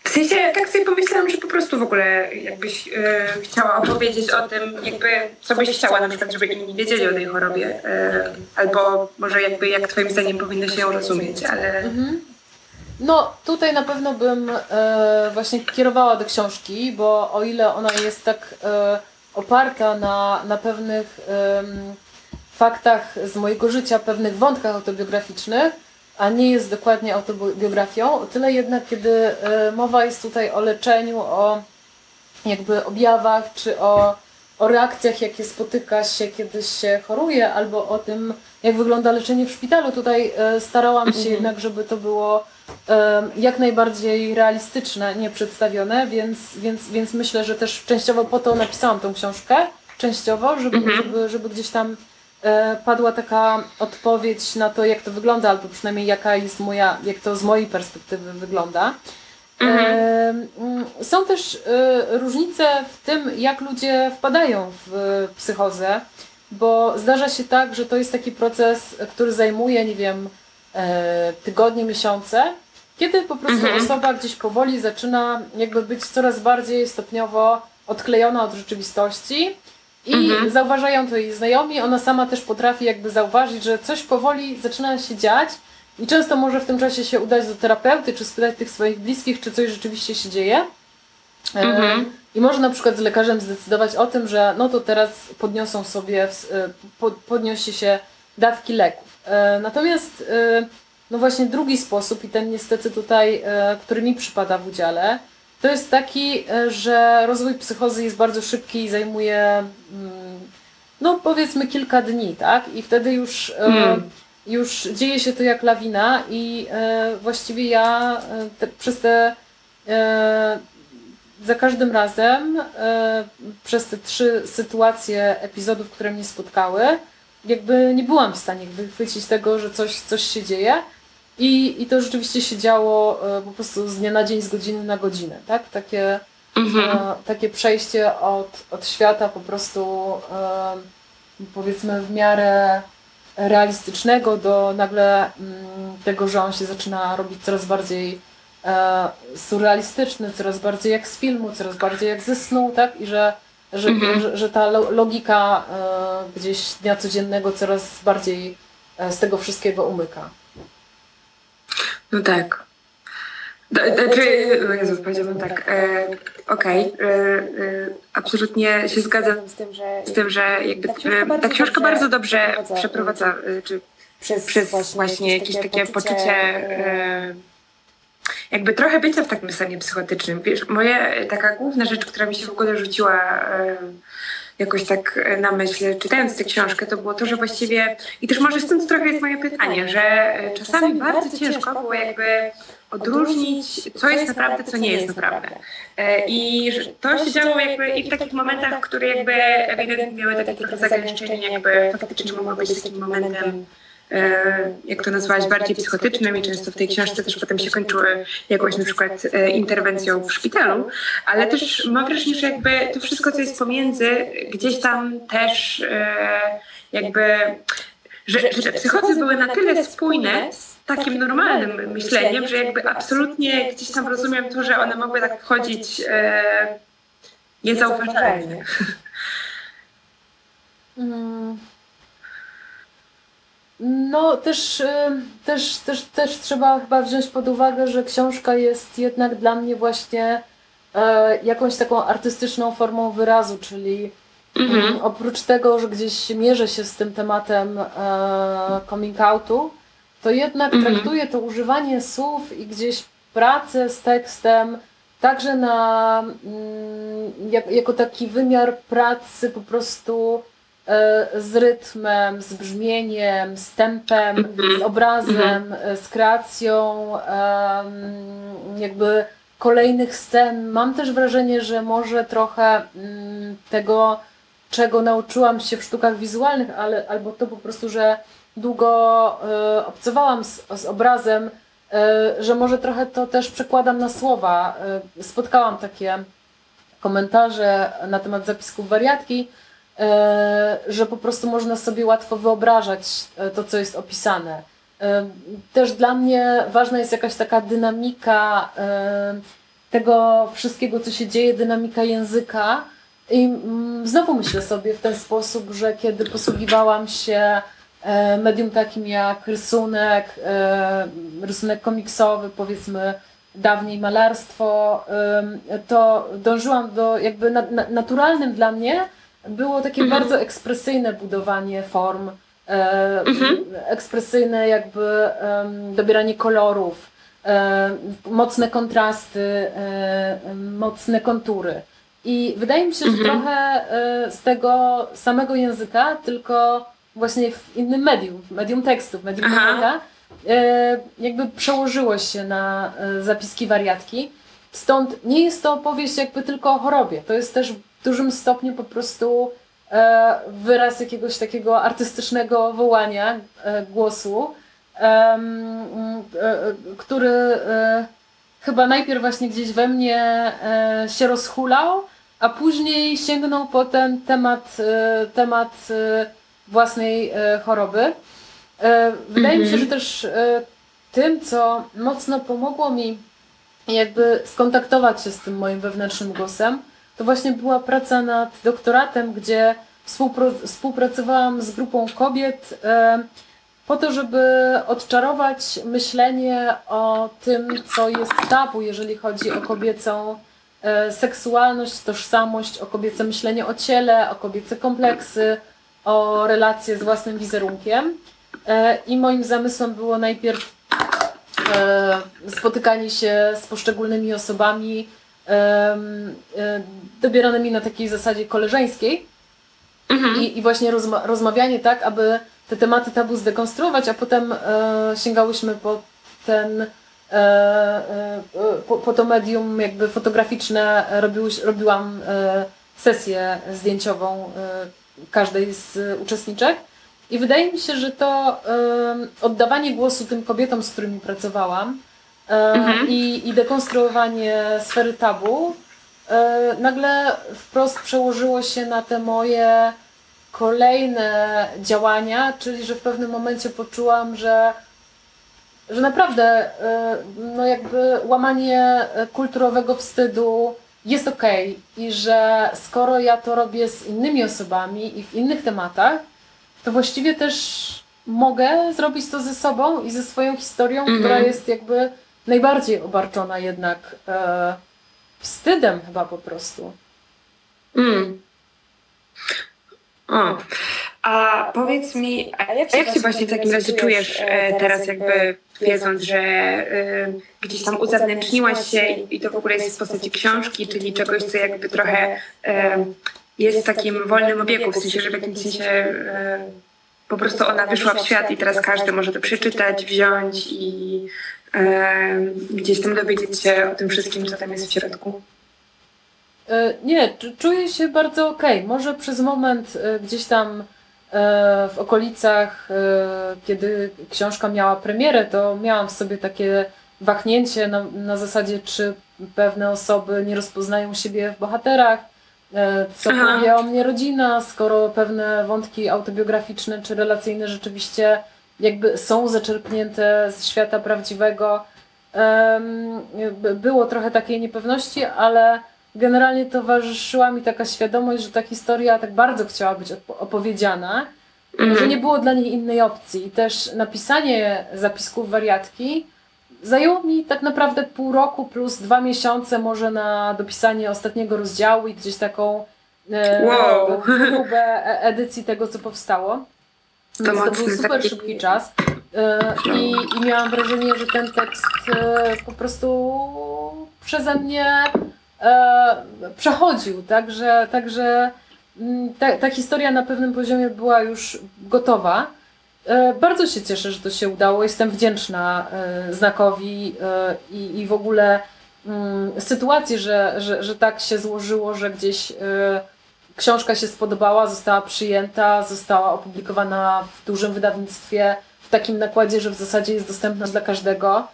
W sensie, tak sobie pomyślałam, że po prostu w ogóle jakbyś e, chciała opowiedzieć o tym, jakby co byś chciała na przykład, żeby inni wiedzieli o tej chorobie. E, albo może jakby jak twoim zdaniem powinno się ją rozumieć, ale... Mhm. No, tutaj na pewno bym e, właśnie kierowała do książki, bo o ile ona jest tak e, oparta na, na pewnych em, faktach z mojego życia, pewnych wątkach autobiograficznych, a nie jest dokładnie autobiografią, o tyle jednak, kiedy e, mowa jest tutaj o leczeniu, o jakby objawach, czy o, o reakcjach, jakie spotyka się, kiedy się choruje, albo o tym, jak wygląda leczenie w szpitalu. Tutaj e, starałam się jednak, żeby to było jak najbardziej realistyczne, nie przedstawione, więc, więc, więc myślę, że też częściowo po to napisałam tą książkę, częściowo, żeby, żeby, żeby gdzieś tam e, padła taka odpowiedź na to, jak to wygląda, albo przynajmniej jaka jest moja, jak to z mojej perspektywy wygląda. Mhm. Em, mm, Są też e, różnice w tym, jak ludzie wpadają w e, psychozę, bo zdarza się tak, że to jest taki proces, e, który zajmuje, nie wiem, e, tygodnie, miesiące, kiedy po prostu Mhm. osoba gdzieś powoli zaczyna jakby być coraz bardziej stopniowo odklejona od rzeczywistości i Mhm. zauważają to jej znajomi, ona sama też potrafi jakby zauważyć, że coś powoli zaczyna się dziać i często może w tym czasie się udać do terapeuty, czy spytać tych swoich bliskich, czy coś rzeczywiście się dzieje. E, Mhm. I może na przykład z lekarzem zdecydować o tym, że no to teraz podniosą sobie, e, po- podniesie się dawki leków. E, Natomiast e, no właśnie drugi sposób i ten niestety tutaj, e, który mi przypada w udziale, to jest taki, że rozwój psychozy jest bardzo szybki i zajmuje mm, no powiedzmy kilka dni, tak? I wtedy już, e, Mm. już dzieje się to jak lawina i właściwie ja te, przez te za każdym razem przez te trzy sytuacje epizodów, które mnie spotkały, jakby nie byłam w stanie wychwycić tego, że coś, coś się dzieje. I, I to rzeczywiście się działo e, po prostu z dnia na dzień, z godziny na godzinę, tak? Takie, Mhm. e, takie przejście od, od świata po prostu e, powiedzmy w miarę realistycznego do nagle mm, tego, że on się zaczyna robić coraz bardziej e, surrealistyczny, coraz bardziej jak z filmu, coraz bardziej jak ze snu, tak? I że, że, Mhm. że, że ta lo- logika e, gdzieś dnia codziennego coraz bardziej e, z tego wszystkiego umyka. No tak. D- Znaczy, o Jezu, powiedziałbym tak. E, Okej, e, e, absolutnie się zgadzam z tym, że, z tym, że jakby Ta książka e, bardzo ta książka dobrze bardzo dobrze przeprowadza, e, czy przez, przez właśnie jakieś takie poczucie e, jakby trochę bycia w takim stanie psychotycznym. Wiesz, moja e, taka główna rzecz, która mi się w ogóle rzuciła e, jakoś tak e, na myśl, czytając tę książkę, to było to, że właściwie, i też może stąd trochę jest moje pytanie, że czasami bardzo ciężko było jakby odróżnić, co jest naprawdę, co nie jest naprawdę. I to się działo jakby i w takich momentach, które jakby ewidentnie miały takie trochę zagraniczenie, jakby faktycznie mogły być takim momentem, jak to nazwałaś, bardziej psychotycznym i często w tej książce też potem się kończyły jakąś na przykład e, interwencją w szpitalu, ale też mam wrażenie, że jakby to wszystko, co jest pomiędzy, gdzieś tam też e, jakby że, że psychozy były na tyle spójne z takim normalnym myśleniem, że jakby absolutnie gdzieś tam rozumiem to, że one mogły tak chodzić e, niezauważalnie. Mm. No, też, y, też, też, też trzeba chyba wziąć pod uwagę, że książka jest jednak dla mnie właśnie e, jakąś taką artystyczną formą wyrazu, czyli Mhm. mm, oprócz tego, że gdzieś mierzę się z tym tematem e, coming outu, to jednak Mhm. traktuję to używanie słów i gdzieś pracę z tekstem także na, mm, jak, jako taki wymiar pracy po prostu z rytmem, z brzmieniem, z tempem, Mhm. z obrazem, e, z kreacją jakby kolejnych scen. Mam też wrażenie, że może trochę mm, tego, czego nauczyłam się w sztukach wizualnych, ale albo to po prostu, że długo e, obcowałam z, z obrazem, e, że może trochę to też przekładam na słowa. E, spotkałam takie komentarze na temat zapisków wariatki, e, że po prostu można sobie łatwo wyobrażać e, to, co jest opisane. E, Też dla mnie ważna jest jakaś taka dynamika e, tego wszystkiego, co się dzieje, dynamika języka. I mm, znowu myślę sobie w ten sposób, że kiedy posługiwałam się e, medium takim jak rysunek, e, rysunek komiksowy, powiedzmy dawniej malarstwo, to dążyłam do jakby na, na, naturalnym dla mnie było takie Mhm. bardzo ekspresyjne budowanie form, e, Mhm. ekspresyjne jakby em, dobieranie kolorów, e, mocne kontrasty, e, mocne kontury. I wydaje mi się, że Mhm. trochę e, z tego samego języka, tylko właśnie w innym medium, w medium tekstu, w medium Aha. języka, e, jakby przełożyło się na e, zapiski wariatki. Stąd nie jest to opowieść jakby tylko o chorobie. To jest też dużym stopniu po prostu e, wyraz jakiegoś takiego artystycznego wołania e, głosu, e, który chyba najpierw właśnie gdzieś we mnie się rozhulał, a później sięgnął po ten temat, temat własnej choroby. Wydaje mi się, że Mhm. też e, tym, co mocno pomogło mi jakby skontaktować się z tym moim wewnętrznym głosem, to właśnie była praca nad doktoratem, gdzie współpracowałam z grupą kobiet e, po to, żeby odczarować myślenie o tym, co jest tabu, jeżeli chodzi o kobiecą e, seksualność, tożsamość, o kobiece myślenie o ciele, o kobiece kompleksy, o relacje z własnym wizerunkiem. E, I moim zamysłem było najpierw spotykanie się z poszczególnymi osobami dobieranymi na takiej zasadzie koleżeńskiej. Mhm. i, i właśnie rozma- rozmawianie tak, aby te tematy tabu zdekonstruować, a potem e, sięgałyśmy po ten e, e, po, po to medium jakby fotograficzne, robiłyś, robiłam e, sesję zdjęciową e, każdej z uczestniczek. I wydaje mi się, że to e, oddawanie głosu tym kobietom, z którymi pracowałam e, Mhm. i, i dekonstruowanie sfery tabu nagle wprost przełożyło się na te moje kolejne działania, czyli że w pewnym momencie poczułam, że, że naprawdę no jakby łamanie kulturowego wstydu jest okej i że skoro ja to robię z innymi osobami i w innych tematach, to właściwie też mogę zrobić to ze sobą i ze swoją historią, Mhm. która jest jakby najbardziej obarczona jednak e, wstydem chyba po prostu. Mm. O. A powiedz mi, a jak się właśnie w takim razie czujesz e, teraz jakby wiedząc, że e, gdzieś tam uzewnętrzniłaś się i, i to w ogóle jest w postaci książki, czyli czegoś, co jakby trochę e, jest w takim wolnym obiegu, w sensie, że w jakimś sensie e, po prostu ona wyszła w świat i teraz każdy może to przeczytać, wziąć i e, gdzieś tam dowiedzieć się o tym wszystkim, co tam jest w środku. E, Nie, czu- czuję się bardzo okej. Może przez moment e, gdzieś tam e, w okolicach, kiedy książka miała premierę, to miałam w sobie takie wahnięcie na, na zasadzie, czy pewne osoby nie rozpoznają siebie w bohaterach, co Aha. powie o mnie rodzina, skoro pewne wątki autobiograficzne czy relacyjne rzeczywiście jakby są zaczerpnięte z świata prawdziwego. Było trochę takiej niepewności, ale generalnie towarzyszyła mi taka świadomość, że ta historia tak bardzo chciała być opowiedziana, że Mhm. nie było dla niej innej opcji. I też napisanie zapisków wariatki zajęło mi tak naprawdę pół roku plus dwa miesiące może na dopisanie ostatniego rozdziału i gdzieś taką e, Wow. próbę e- edycji tego, co powstało. To Więc to był super taki- szybki czas. E, I, I miałam wrażenie, że ten tekst po prostu przeze mnie przechodził. Także, także mm, ta, ta historia na pewnym poziomie była już gotowa. E, Bardzo się cieszę, że to się udało. Jestem wdzięczna e, znakowi e, i, i w ogóle mm, sytuacji, że, że, że tak się złożyło, że gdzieś książka się spodobała, została przyjęta, została opublikowana w dużym wydawnictwie, w takim nakładzie, że w zasadzie jest dostępna dla każdego.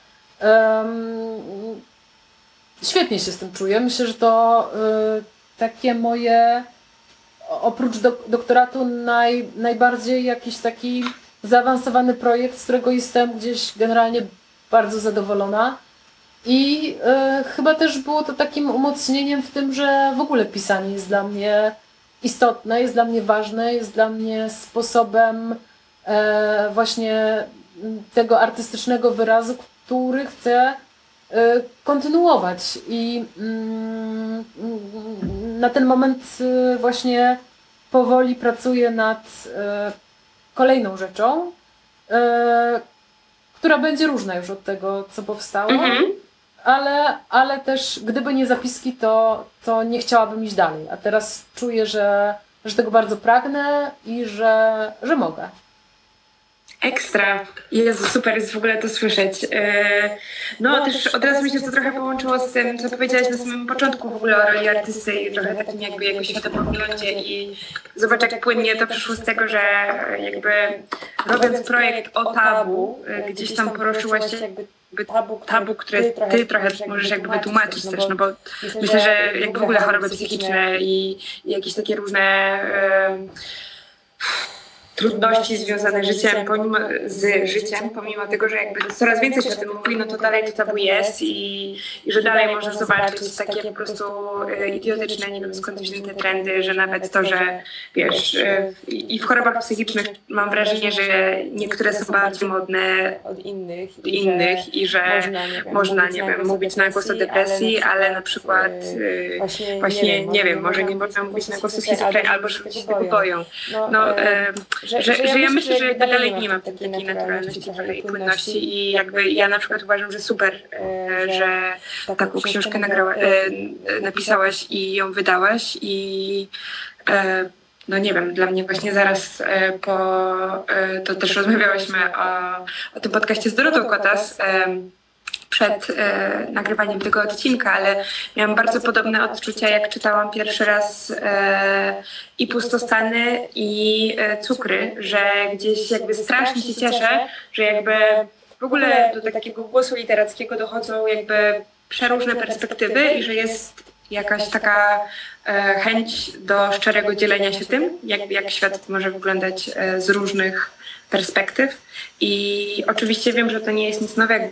Świetnie się z tym czuję. Myślę, że to takie moje, oprócz dok- doktoratu, naj, najbardziej jakiś taki zaawansowany projekt, z którego jestem gdzieś generalnie bardzo zadowolona. I y, chyba też było to takim umocnieniem w tym, że w ogóle pisanie jest dla mnie istotne, jest dla mnie ważne, jest dla mnie sposobem e, właśnie tego artystycznego wyrazu, który chcę e, kontynuować. I mm, na ten moment właśnie powoli pracuję nad kolejną rzeczą, e, która będzie różna już od tego, co powstało Mhm. ale, ale też gdyby nie zapiski, to, to nie chciałabym iść dalej. A teraz czuję, że, że tego bardzo pragnę i że, że mogę. Ekstra. Jezu, super jest w ogóle to słyszeć. E, No, No, też od razu mi się to trochę połączyło z tym, co powiedziałaś na samym początku w ogóle o roli artysty i trochę takim jakby jego światopoglądzie i zobacz jak płynnie to przyszło z tego, że jakby robiąc projekt o tabu, e, gdzieś tam poruszyłaś się jakby jakby tabu, tabu, które ty trochę możesz jakby wytłumaczyć też, no bo myślę, że jak w ogóle choroby psychiczne i, i jakieś takie różne e, trudności związane życiem, pomimo, z życiem, pomimo tego, że jakby coraz więcej się o tym mówi, no to dalej to tabu jest i, i że dalej możesz zobaczyć takie po prostu e, idiotyczne, nie wiem skąd wzięły te trendy, że nawet to, że wiesz, e, i i w chorobach psychicznych mam wrażenie, że niektóre są bardziej modne od innych, od innych i że można, nie wiem, można, nie wiem, mówić na głos o depresji, ale na przykład e, e, właśnie, nie wiem, może nie można mówić na głos o schizofrenii, albo że ludzie się tego boją. No, e, e, że, że ja myślę, że jakby dalej nie ma takiej naturalności i płynności i jakby ja na przykład uważam, że super, e, że taką książkę nagrała, e, e, napisałaś i ją wydałaś i e, no nie wiem, dla mnie właśnie zaraz e, po, to też rozmawiałyśmy o, o tym podcaście z Dorotą Kotas, przed e, nagrywaniem tego odcinka, ale miałam bardzo podobne odczucia, jak czytałam pierwszy raz e, i pustostany, i e, cukry, że gdzieś jakby strasznie się cieszę, że jakby w ogóle do takiego głosu literackiego dochodzą jakby przeróżne perspektywy i że jest jakaś taka e, chęć do szczerego dzielenia się tym, jak, jak świat może wyglądać e, z różnych perspektyw. I oczywiście wiem, że to nie jest nic nowego,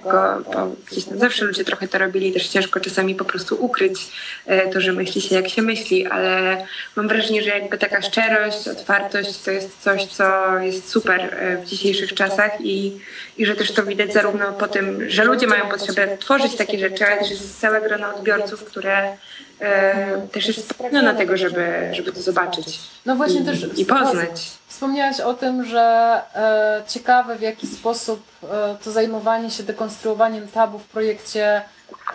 bo gdzieś tam zawsze ludzie trochę to robili, też ciężko czasami po prostu ukryć e, to, że myśli się jak się myśli, ale mam wrażenie, że jakby taka szczerość, otwartość to jest coś, co jest super e, w dzisiejszych czasach i, i że też to widać zarówno po tym, że ludzie mają potrzebę tworzyć takie rzeczy, ale też jest całe grono odbiorców, które e, też jest spragnione tego, żeby, żeby to zobaczyć No właśnie i, też i poznać. Wspomniałaś o tym, że e, ciekawe w jaki sposób e, to zajmowanie się dekonstruowaniem tabu w projekcie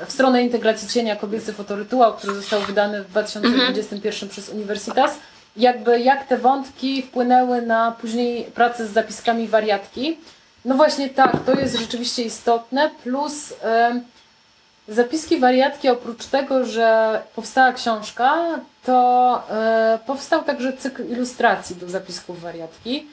w stronę integracji cienia kobiecy fotorytuał, który został wydany w 2021 przez Universitas. Jakby jak te wątki wpłynęły na później pracę z zapiskami wariatki. No właśnie tak, to jest rzeczywiście istotne, plus em, zapiski wariatki oprócz tego, że powstała książka, to e, powstał także cykl ilustracji do zapisków wariatki.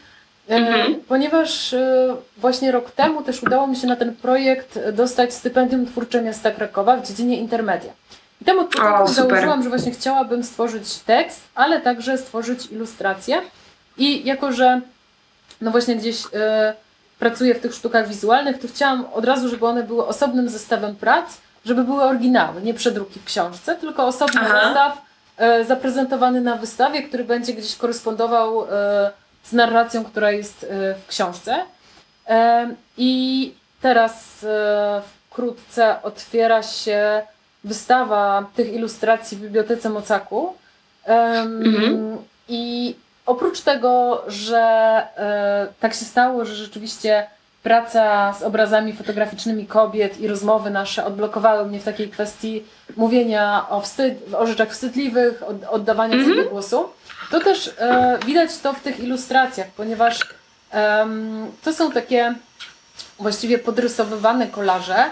E, Mhm. Ponieważ e, właśnie rok temu też udało mi się na ten projekt dostać stypendium twórcze miasta Krakowa w dziedzinie intermedia. I tam od początku założyłam, że właśnie chciałabym stworzyć tekst, ale także stworzyć ilustrację. I jako, że no właśnie gdzieś pracuję w tych sztukach wizualnych, to chciałam od razu, żeby one były osobnym zestawem prac, żeby były oryginały, nie przedruki w książce, tylko osobny Aha. zestaw e, zaprezentowany na wystawie, który będzie gdzieś korespondował e, z narracją, która jest e, w książce. E, I teraz e, wkrótce otwiera się wystawa tych ilustracji w Bibliotece Mocaku. Mhm. I oprócz tego, że e, tak się stało, że rzeczywiście praca z obrazami fotograficznymi kobiet i rozmowy nasze odblokowały mnie w takiej kwestii mówienia o, wstyd, o rzeczach wstydliwych, od, oddawania Mhm. sobie głosu, to też e, widać to w tych ilustracjach, ponieważ em, to są takie właściwie podrysowywane kolaże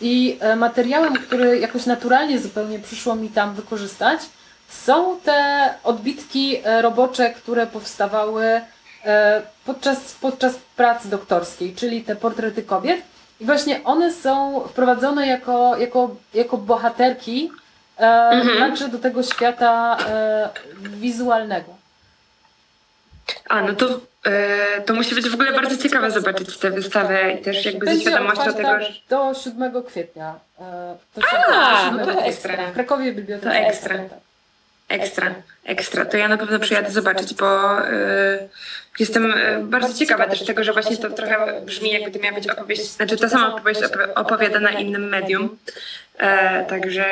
i e, materiałem, który jakoś naturalnie zupełnie przyszło mi tam wykorzystać, są te odbitki e, robocze, które powstawały e, podczas, podczas pracy doktorskiej, czyli te portrety kobiet. I właśnie one są wprowadzone jako, jako, jako bohaterki e, Mhm. także do tego świata e, wizualnego. A, no to, e, to musi być w ogóle bardzo ciekawe zobaczyć tę wystawę i też jakby ze świadomością tego, że... do 7 kwietnia. e, Do A, 7 no to kwietnia. ekstra. W Krakowie Bibliotece. To ekstra. tak. Ekstra, ekstra. To ja na pewno przyjadę zobaczyć, bo y, jestem y, bardzo ciekawa też tego, że właśnie to trochę brzmi jakby to miała być opowieść, znaczy ta sama opowieść opo- opowiadana innym medium. E, także,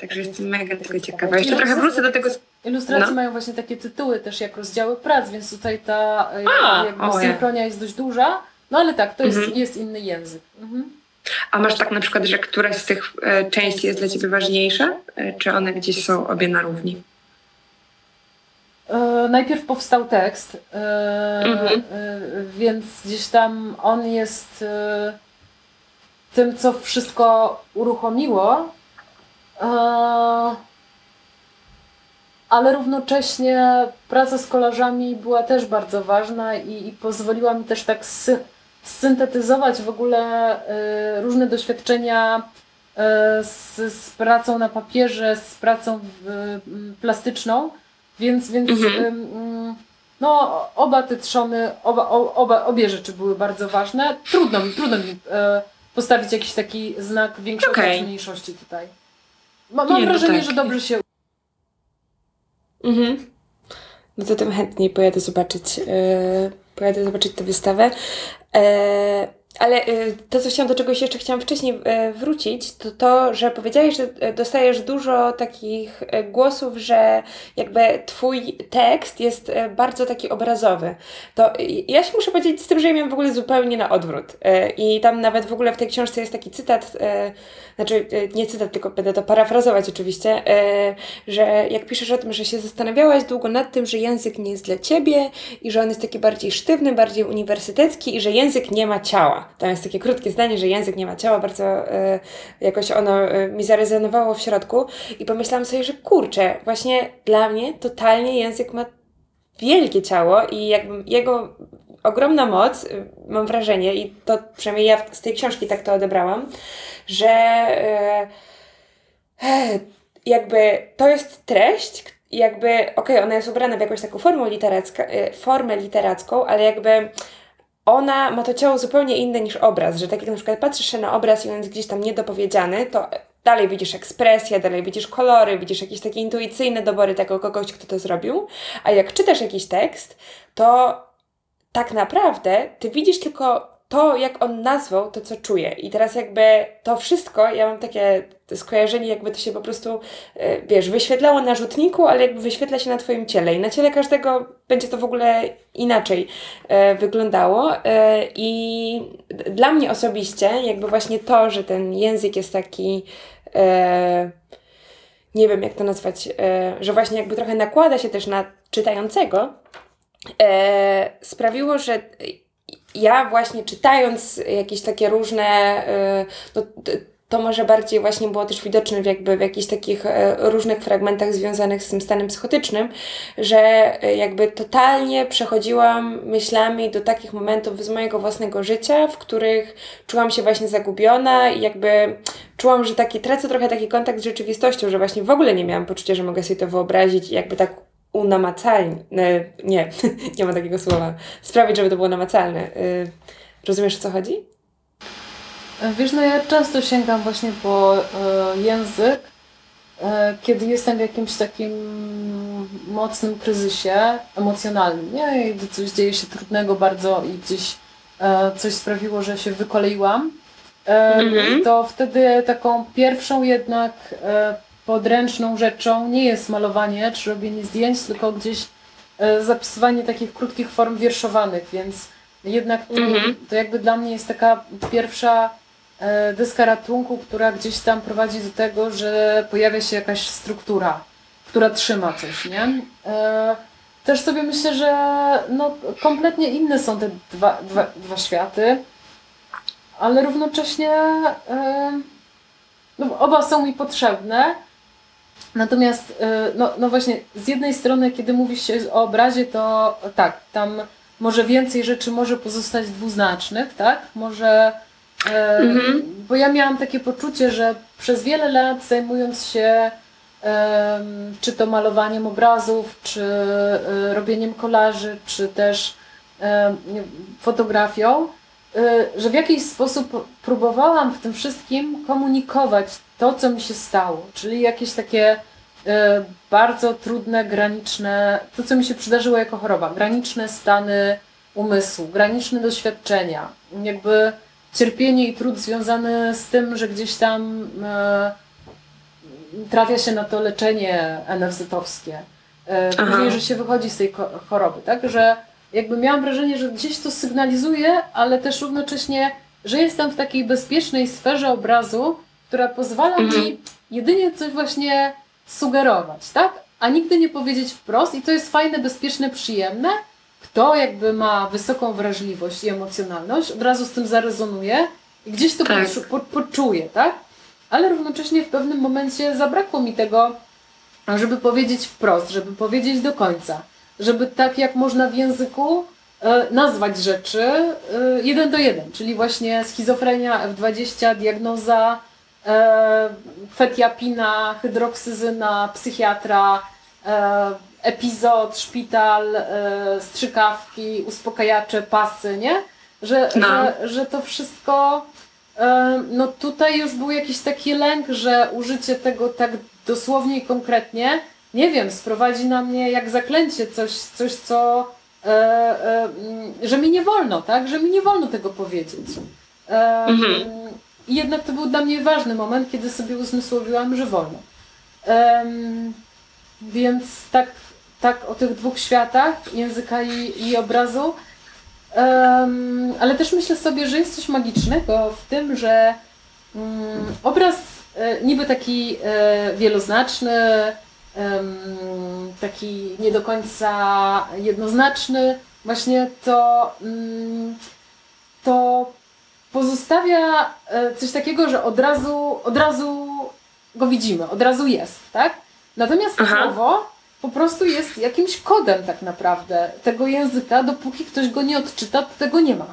także jestem mega tego ciekawa. Jeszcze trochę wrócę do tego. Ilustracje No. mają właśnie takie tytuły też jak rozdziały prac, więc tutaj ta A, jakby synchronia jest dość duża. No ale tak, to jest, Mhm. jest inny język. Mhm. A masz tak na przykład, że któraś z tych e, części jest dla ciebie ważniejsza? E, czy one gdzieś są obie na równi? E, najpierw powstał tekst, e, Mhm. e, więc gdzieś tam on jest tym, co wszystko uruchomiło. Ale równocześnie praca z kolarzami była też bardzo ważna i, i pozwoliła mi też tak sy- syntetyzować w ogóle e, różne doświadczenia e, z, z pracą na papierze, z pracą m, plastyczną. Więc, więc Mhm. no, oba te trzony, oba, oba, obie rzeczy były bardzo ważne. Trudno mi, trudno mi postawić jakiś taki znak większości Okej. czy mniejszości tutaj. Ma, mam Nie, no wrażenie, tak. że dobrze się Mhm. No to tym chętniej pojadę zobaczyć, yy, pojadę zobaczyć tę wystawę. E, ale y, to, co chciałam, do czegoś jeszcze chciałam wcześniej e, wrócić, to to, że powiedziałeś, że e, dostajesz dużo takich głosów, że jakby twój tekst jest bardzo taki obrazowy. To y, ja się muszę podzielić z tym, że ja miałam w ogóle zupełnie na odwrót. I tam nawet w ogóle w tej książce jest taki cytat, znaczy nie cytat, tylko będę to parafrazować oczywiście, że jak piszesz o tym, że się zastanawiałaś długo nad tym, że język nie jest dla ciebie i że on jest taki bardziej sztywny, bardziej uniwersytecki i że język nie ma ciała. Tam jest takie krótkie zdanie, że język nie ma ciała, bardzo e, jakoś ono e, mi zarezonowało w środku i pomyślałam sobie, że kurczę, właśnie dla mnie totalnie język ma wielkie ciało i jakby jego ogromna moc, y, mam wrażenie, i to przynajmniej ja z tej książki tak to odebrałam, że e, e, jakby to jest treść, jakby, okej, ona jest ubrana w jakąś taką formę, literacka, e, formę literacką, ale jakby ona ma to ciało zupełnie inne niż obraz, że tak jak na przykład patrzysz się na obraz i on jest gdzieś tam niedopowiedziany, to dalej widzisz ekspresję, dalej widzisz kolory, widzisz jakieś takie intuicyjne dobory tego kogoś, kto to zrobił, a jak czytasz jakiś tekst, to tak naprawdę ty widzisz tylko to, jak on nazwał to, co czuje. I teraz jakby to wszystko, ja mam takie skojarzenie, jakby to się po prostu, e, wiesz, wyświetlało na rzutniku, ale jakby wyświetla się na twoim ciele. I na ciele każdego będzie to w ogóle inaczej e, wyglądało. E, I dla mnie osobiście, jakby właśnie to, że ten język jest taki nie wiem jak to nazwać, e, że właśnie jakby trochę nakłada się też na czytającego, e, sprawiło, że ja właśnie czytając jakieś takie różne, e, no, to może bardziej właśnie było też widoczne w jakby w jakichś takich e, różnych fragmentach związanych z tym stanem psychotycznym, że e, jakby totalnie przechodziłam myślami do takich momentów z mojego własnego życia, w których czułam się właśnie zagubiona i jakby czułam, że taki, tracę trochę taki kontakt z rzeczywistością, że właśnie w ogóle nie miałam poczucia, że mogę sobie to wyobrazić i jakby tak unamacalnie, e, nie, nie ma takiego słowa, sprawić, żeby to było namacalne. E, Rozumiesz o co chodzi? Wiesz, no ja często sięgam właśnie po e, język, e, kiedy jestem w jakimś takim mocnym kryzysie emocjonalnym, nie? I Gdy coś dzieje się trudnego bardzo i gdzieś coś sprawiło, że się wykoleiłam, Mhm. to wtedy taką pierwszą jednak podręczną rzeczą nie jest malowanie czy robienie zdjęć, tylko gdzieś e, zapisywanie takich krótkich form wierszowanych, więc jednak to, Mhm. to jakby dla mnie jest taka pierwsza e, deska ratunku, która gdzieś tam prowadzi do tego, że pojawia się jakaś struktura, która trzyma coś, nie? E, Też sobie myślę, że no, kompletnie inne są te dwa, dwa, dwa światy, ale równocześnie no, oba są mi potrzebne. Natomiast, e, no, no właśnie, z jednej strony, kiedy mówi się o obrazie, to tak, tam może więcej rzeczy może pozostać dwuznacznych, tak? Może. E, Mhm. Bo ja miałam takie poczucie, że przez wiele lat zajmując się czy to malowaniem obrazów, czy e, robieniem kolaży, czy też fotografią, że w jakiś sposób próbowałam w tym wszystkim komunikować to, co mi się stało, czyli jakieś takie e, bardzo trudne, graniczne, to co mi się przydarzyło jako choroba, graniczne stany umysłu, graniczne doświadczenia, jakby cierpienie i trud związany z tym, że gdzieś tam e, trafia się na to leczenie NFZ-owskie. Później, że się wychodzi z tej choroby, tak? Że jakby miałam wrażenie, że gdzieś to sygnalizuje, ale też równocześnie, że jestem w takiej bezpiecznej sferze obrazu, która pozwala Mhm. mi jedynie coś właśnie sugerować, tak? A nigdy nie powiedzieć wprost i to jest fajne, bezpieczne, przyjemne. Kto jakby ma wysoką wrażliwość i emocjonalność, od razu z tym zarezonuje i gdzieś to Tak. po, poczuje, tak? Ale równocześnie w pewnym momencie zabrakło mi tego, żeby powiedzieć wprost, żeby powiedzieć do końca, żeby tak jak można w języku e, nazwać rzeczy e, jeden do jeden, czyli właśnie schizofrenia, F20, diagnoza, kwetiapina, hydroksyzyna, psychiatra, e, epizod, szpital, strzykawki, uspokajacze, pasy, nie? Że, No. że, że to wszystko no tutaj już był jakiś taki lęk, że użycie tego tak dosłownie i konkretnie, nie wiem, sprowadzi na mnie jak zaklęcie coś, coś co, e, e, mm, że mi nie wolno, tak? Że mi nie wolno tego powiedzieć. E, Mhm. I jednak to był dla mnie ważny moment, kiedy sobie uzmysłowiłam, że wolno. Em, więc tak, tak o tych dwóch światach, języka i, i obrazu. Em, ale też myślę sobie, że jest coś magicznego w tym, że mm, obraz e, niby taki e, wieloznaczny, taki nie do końca jednoznaczny, właśnie to, mm, to pozostawia e, coś takiego, że od razu, od razu go widzimy, od razu jest, tak? Natomiast Aha. słowo po prostu jest jakimś kodem tak naprawdę tego języka, dopóki ktoś go nie odczyta, to tego nie ma.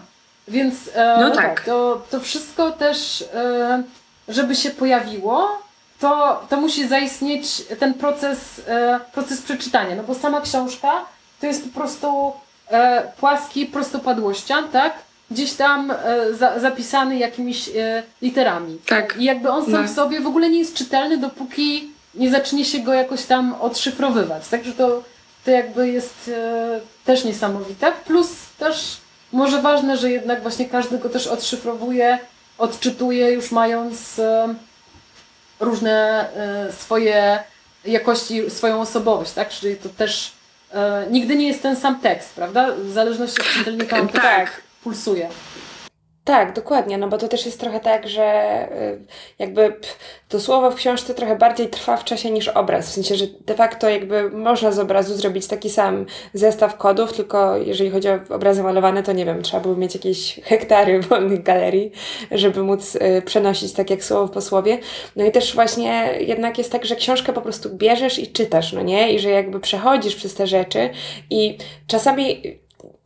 Więc e, No tak. to, to wszystko też, e, żeby się pojawiło, to, to musi zaistnieć ten proces, e, proces przeczytania, no bo sama książka to jest po prostu e, płaski prostopadłościan, tak? Gdzieś tam e, za, zapisany jakimiś literami. Tak. I jakby on sam No. w sobie w ogóle nie jest czytelny, dopóki nie zacznie się go jakoś tam odszyfrowywać. Także to, to jakby jest też niesamowite. Plus też może ważne, że jednak właśnie każdy go też odszyfrowuje, odczytuje już mając różne e, swoje jakości, swoją osobowość, tak? Czyli to też e, nigdy nie jest ten sam tekst, prawda? W zależności od czytelnika on też Tak. pulsuje. Tak, dokładnie, no bo to też jest trochę tak, że y, jakby to słowo w książce trochę bardziej trwa w czasie niż obraz. W sensie, że de facto jakby można z obrazu zrobić taki sam zestaw kodów, tylko jeżeli chodzi o obrazy malowane, to nie wiem, trzeba było mieć jakieś hektary wolnych galerii, żeby móc y, przenosić tak jak słowo po słowie. No i też właśnie jednak jest tak, że książkę po prostu bierzesz i czytasz, no nie? I że jakby przechodzisz przez te rzeczy i czasami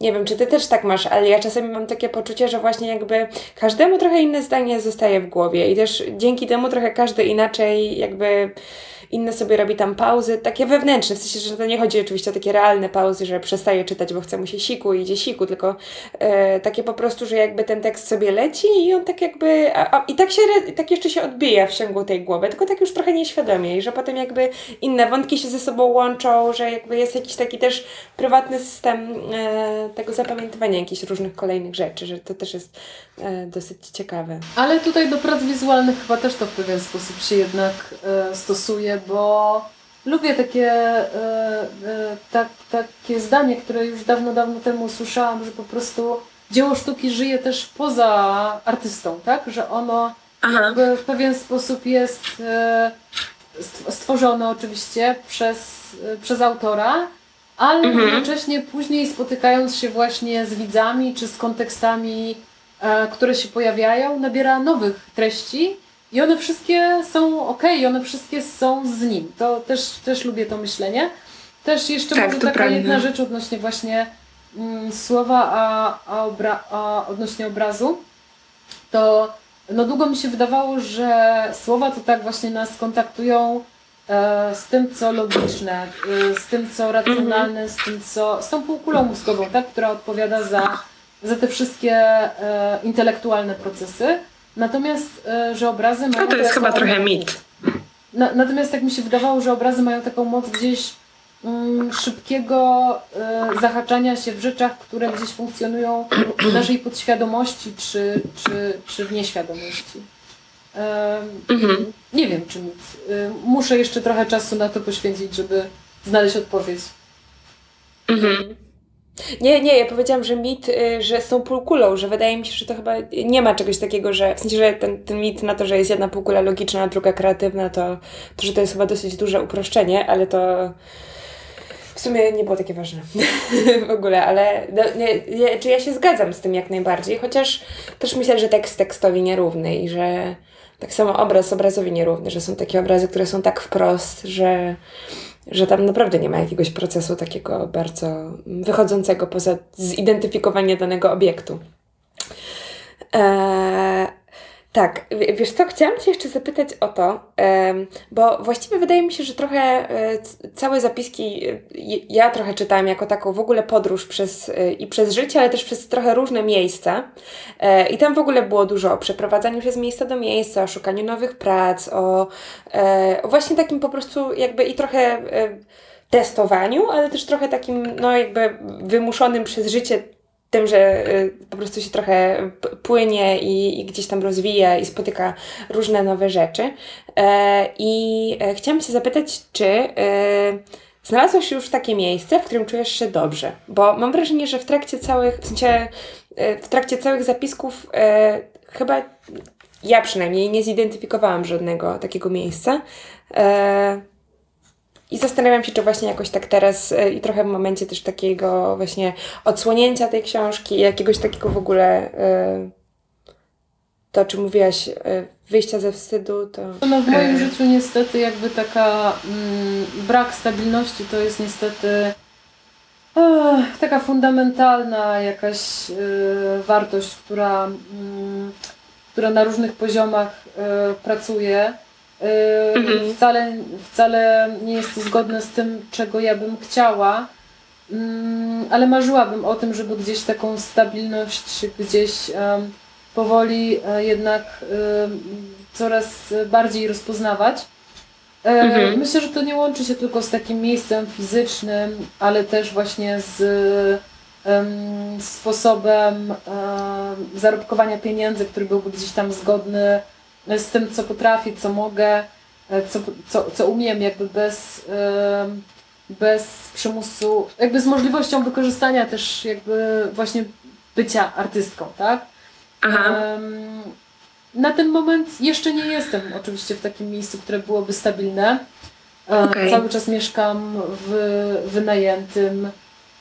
nie wiem, czy ty też tak masz, ale ja czasami mam takie poczucie, że właśnie jakby każdemu trochę inne zdanie zostaje w głowie i też dzięki temu trochę każdy inaczej jakby inne sobie robi tam pauzy, takie wewnętrzne, w sensie, że to nie chodzi oczywiście o takie realne pauzy, że przestaje czytać, bo chce mu się siku i idzie siku, tylko e, takie po prostu, że jakby ten tekst sobie leci i on tak jakby, a, a, i tak się, tak jeszcze się odbija w ciągu tej głowy, tylko tak już trochę nieświadomie i że potem jakby inne wątki się ze sobą łączą, że jakby jest jakiś taki też prywatny system e, tego zapamiętywania jakichś różnych kolejnych rzeczy, że to też jest e, dosyć ciekawe. Ale tutaj do prac wizualnych chyba też to w pewien sposób się jednak e, stosuje, bo lubię takie, tak, takie zdanie, które już dawno, dawno temu usłyszałam, że po prostu dzieło sztuki żyje też poza artystą, tak? Że ono w pewien sposób jest e, st- stworzone oczywiście przez, przez autora, ale Mhm. jednocześnie później spotykając się właśnie z widzami czy z kontekstami, które się pojawiają, nabiera nowych treści i one wszystkie są ok, one wszystkie są z nim. To też, też lubię to myślenie. Też jeszcze Tak, może taka prawda. jedna rzecz odnośnie właśnie mm, słowa, a, a, obra- a odnośnie obrazu, to no długo mi się wydawało, że słowa to tak właśnie nas kontaktują e, z tym, co logiczne, e, z tym, co racjonalne, z tym, co. z tą półkulą mózgową, tak, która odpowiada za, za te wszystkie e, intelektualne procesy. Natomiast, e, że obrazy mają. No to jest taką- chyba trochę mit. na, natomiast tak mi się wydawało, że obrazy mają taką moc gdzieś mm, szybkiego e, zahaczania się w rzeczach, które gdzieś funkcjonują w naszej podświadomości czy, czy, czy w nieświadomości. Em, Mhm. Nie wiem, czy nic. Y, Muszę jeszcze trochę czasu na to poświęcić, żeby znaleźć odpowiedź. Mhm. Nie, nie, ja powiedziałam, że mit, y, że tą półkulą, że wydaje mi się, że to chyba nie ma czegoś takiego, że w sensie, że ten, ten mit na to, że jest jedna półkula logiczna, a druga kreatywna, to, to że to jest chyba dosyć duże uproszczenie, ale to w sumie nie było takie ważne w ogóle, ale nie, nie, czy ja się zgadzam z tym jak najbardziej, chociaż też myślę, że tekst tekstowi nierówny i że tak samo obraz obrazowi nierówny, że są takie obrazy, które są tak wprost, że że tam naprawdę nie ma jakiegoś procesu takiego bardzo wychodzącego poza zidentyfikowanie danego obiektu. Eee, tak, wiesz co, chciałam Cię jeszcze zapytać o to, bo właściwie wydaje mi się, że trochę e, całe zapiski e, ja trochę czytałam jako taką w ogóle podróż przez, e, i przez życie, ale też przez trochę różne miejsca. I tam w ogóle było dużo o przeprowadzaniu się z miejsca do miejsca, o szukaniu nowych prac, o, o właśnie takim po prostu jakby i trochę testowaniu, ale też trochę takim, no jakby wymuszonym przez życie tym, że y, po prostu się trochę płynie i, i gdzieś tam rozwija i spotyka różne nowe rzeczy. E, I e, chciałam Cię zapytać, czy e, znalazłaś już takie miejsce, w którym czujesz się dobrze? Bo mam wrażenie, że w trakcie całych, w sensie e, w trakcie całych zapisków e, chyba ja przynajmniej nie zidentyfikowałam żadnego takiego miejsca. I zastanawiam się, czy właśnie jakoś tak teraz e, i trochę w momencie też takiego właśnie odsłonięcia tej książki, jakiegoś takiego w ogóle e, to, o czym mówiłaś, e, wyjścia ze wstydu, to... No w moim życiu niestety jakby taka mm, brak stabilności to jest niestety ech, taka fundamentalna jakaś e, wartość, która, mm, która na różnych poziomach e, pracuje. E, Mhm. wcale, wcale nie jest to zgodne z tym, czego ja bym chciała, mm, ale marzyłabym o tym, żeby gdzieś taką stabilność gdzieś powoli e, jednak coraz bardziej rozpoznawać. E, Mhm. Myślę, że to nie łączy się tylko z takim miejscem fizycznym, ale też właśnie z em, sposobem em, zarobkowania pieniędzy, który byłby gdzieś tam zgodny z tym, co potrafię, co mogę, e, co, co, co umiem, jakby bez, bez przymusu, jakby z możliwością wykorzystania też jakby właśnie bycia artystką, tak? Aha. Na ten moment jeszcze nie jestem oczywiście w takim miejscu, które byłoby stabilne. E, Okej. Cały czas mieszkam w wynajętym,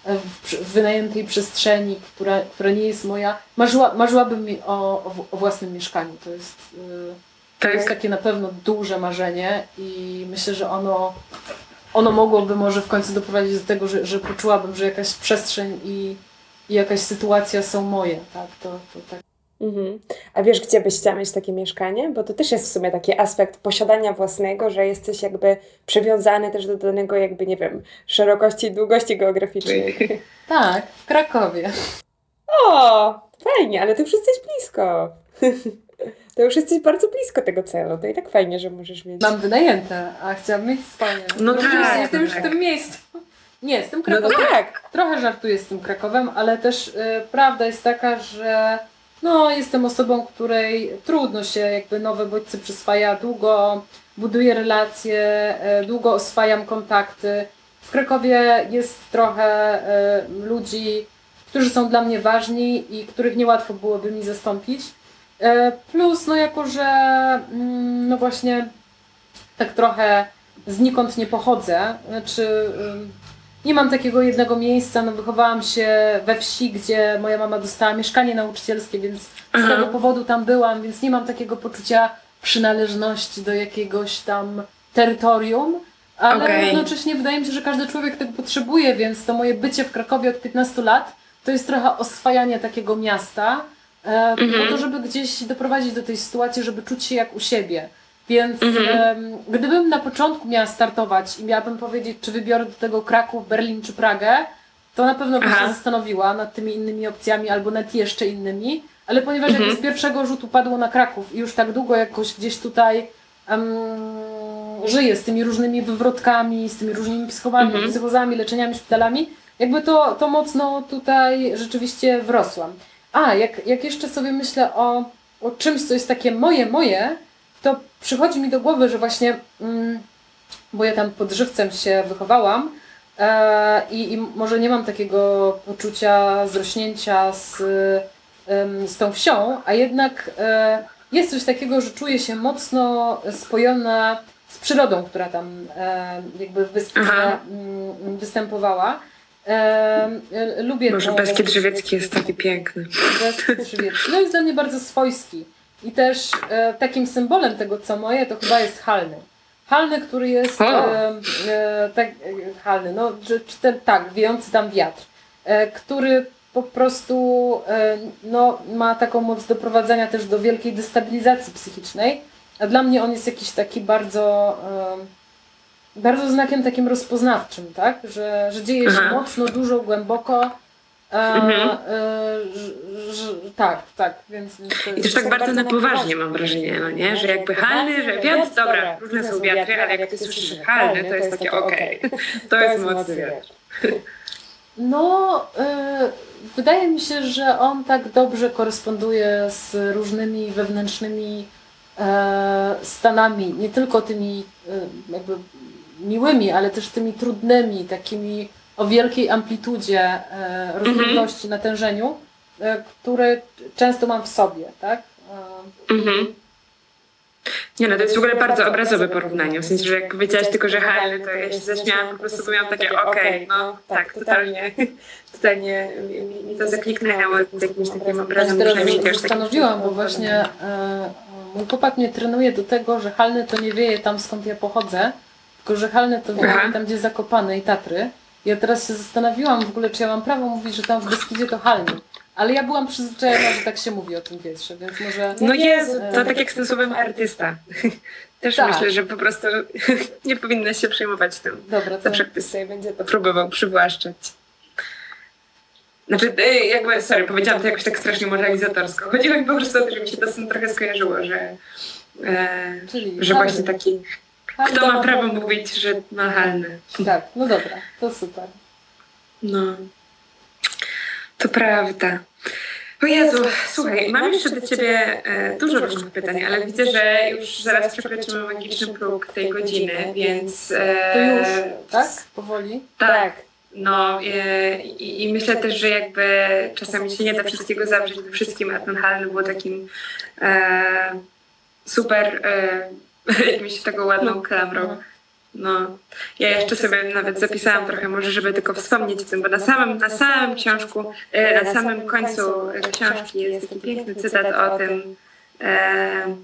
w przy- w wynajętej przestrzeni, która, która nie jest moja. Marzyła, marzyłabym mi o, o, własnym mieszkaniu. To jest, y, to jest Tak. takie na pewno duże marzenie i myślę, że ono, ono mogłoby może w końcu doprowadzić do tego, że, że poczułabym, że jakaś przestrzeń i, i jakaś sytuacja są moje. Tak, to, to tak. Mhm. A wiesz, gdzie byś chciała mieć takie mieszkanie? Bo to też jest w sumie taki aspekt posiadania własnego, że jesteś jakby przywiązany też do danego jakby, nie wiem, szerokości i długości geograficznej. Tak, w Krakowie. O, fajnie, ale ty już jesteś blisko. To już jesteś bardzo blisko tego celu. To i tak fajnie, że możesz mieć. Mam wynajęte, a chciałam mieć swoje. No Oczywiście tak, jestem już tak. w tym miejscu. Nie, z tym No Krakowem. tak. Trochę żartuję z tym Krakowem, ale też y, prawda jest taka, że no, jestem osobą, której trudno się jakby nowe bodźce przyswaja. Długo buduję relacje, y, długo oswajam kontakty. W Krakowie jest trochę y, ludzi, którzy są dla mnie ważni i których niełatwo byłoby mi zastąpić. Y, plus, no jako, że mm, no właśnie tak trochę znikąd nie pochodzę, znaczy ym, nie mam takiego jednego miejsca, no wychowałam się we wsi, gdzie moja mama dostała mieszkanie nauczycielskie, więc z tego powodu tam byłam, więc nie mam takiego poczucia przynależności do jakiegoś tam terytorium, ale Okej. równocześnie wydaje mi się, że każdy człowiek tego potrzebuje, więc to moje bycie w Krakowie od 15 lat to jest trochę oswajanie takiego miasta, e, po Mhm. to, żeby gdzieś doprowadzić do tej sytuacji, żeby czuć się jak u siebie. Więc Mhm. gdybym na początku miała startować i miałabym powiedzieć, czy wybiorę do tego Kraków, Berlin czy Pragę, to na pewno bym Aha. się zastanowiła nad tymi innymi opcjami albo nad jeszcze innymi. Ale ponieważ Mhm. jakby z pierwszego rzutu padło na Kraków i już tak długo jakoś gdzieś tutaj em, żyję z tymi różnymi wywrotkami, z tymi różnymi psychowami, Mhm. psychozami, leczeniami, szpitalami, jakby to, to mocno tutaj rzeczywiście wrosłam. A, jak, jak jeszcze sobie myślę o, o czymś, co jest takie moje, moje, to przychodzi mi do głowy, że właśnie, mm, bo ja tam pod żywcem się wychowałam e, i, i może nie mam takiego poczucia zrośnięcia z, z tą wsią, a jednak e, jest coś takiego, że czuję się mocno spojona z przyrodą, która tam e, jakby mm, występowała. Lubię Może Beskid Żywiecki jest taki piękny. Beskid Żywiecki. No jest dla mnie bardzo swojski. I też e, takim symbolem tego, co moje, to chyba jest halny. Halny, który jest e, e, tak, e, halny, no czy, czy ten, tak, wiejący tam wiatr, e, który po prostu e, no, ma taką moc doprowadzenia też do wielkiej destabilizacji psychicznej. A dla mnie on jest jakiś taki bardzo, bardzo znakiem takim rozpoznawczym, tak? Że, że dzieje się Aha. mocno, dużo, głęboko. E, Mhm. e, tak, tak, więc, więc to I też tak bardzo na poważnie mam wrażenie, no nie? Że jakby halny, że wiatr, dobra, różne są wiatry, ale jak ty słyszysz halny, to jest takie okej. To jest mocny wiatr. No, y, wydaje mi się, że on tak dobrze koresponduje z różnymi wewnętrznymi e, stanami, nie tylko tymi jakby miłymi, ale też tymi trudnymi, takimi o wielkiej amplitudzie e, rozdzielczości, natężeniu, e, które często mam w sobie, tak? E, Mhm. Nie no, to jest w ogóle bardzo obrazowe porównanie. W sensie, że jak powiedziałaś tylko, że halny, to ja się zaśmiałam, po prostu miałam takie okej, no tak, totalnie, totalnie mi, to zakliknęło z jakimś takim Ja obrazem, że teraz taki... zastanowiłam, bo właśnie mój chłopak mnie trenuje do tego, że halny to nie wieje tam skąd ja pochodzę, tylko że halny to wieje tam gdzie Zakopane i Tatry. Ja teraz się zastanowiłam w ogóle, czy ja mam prawo mówić, że tam w Beskidzie to halny. Ale ja byłam przyzwyczajona, że tak się mówi o tym wietrze, więc może... No Jezu, e, to tak jak z tym słowem artysta. Też Tak. myślę, że po prostu nie powinna się przejmować tym. Dobra, to... Zawsze ktoś sobie będzie to próbował przywłaszczać. Znaczy, e, jakby, sorry, powiedziałam to jakoś tak strasznie moralizatorsko. Chodziło mi po prostu o to, że mi się to z tym trochę skojarzyło, że, e, Czyli że właśnie taki, kto ma prawo mówić, że ma halny. Tak, no dobra, to super. No, to prawda. O Jezu, słuchaj, mam jeszcze do Ciebie e, dużo różnych pytań, ale widzę, że już zaraz przekroczymy magiczny próg tej godziny, więc... To E, już, tak? Powoli? Tak. No e, i, i myślę też, że jakby czasami się nie da wszystkiego zawrzeć we wszystkim, a ten Hal był takim super jakimś taką ładną klamrą. No, ja jeszcze sobie nawet zapisałam trochę, może żeby tylko wspomnieć o tym, bo na samym, na samym książku, e, na samym końcu książki jest taki piękny cytat o tym, e,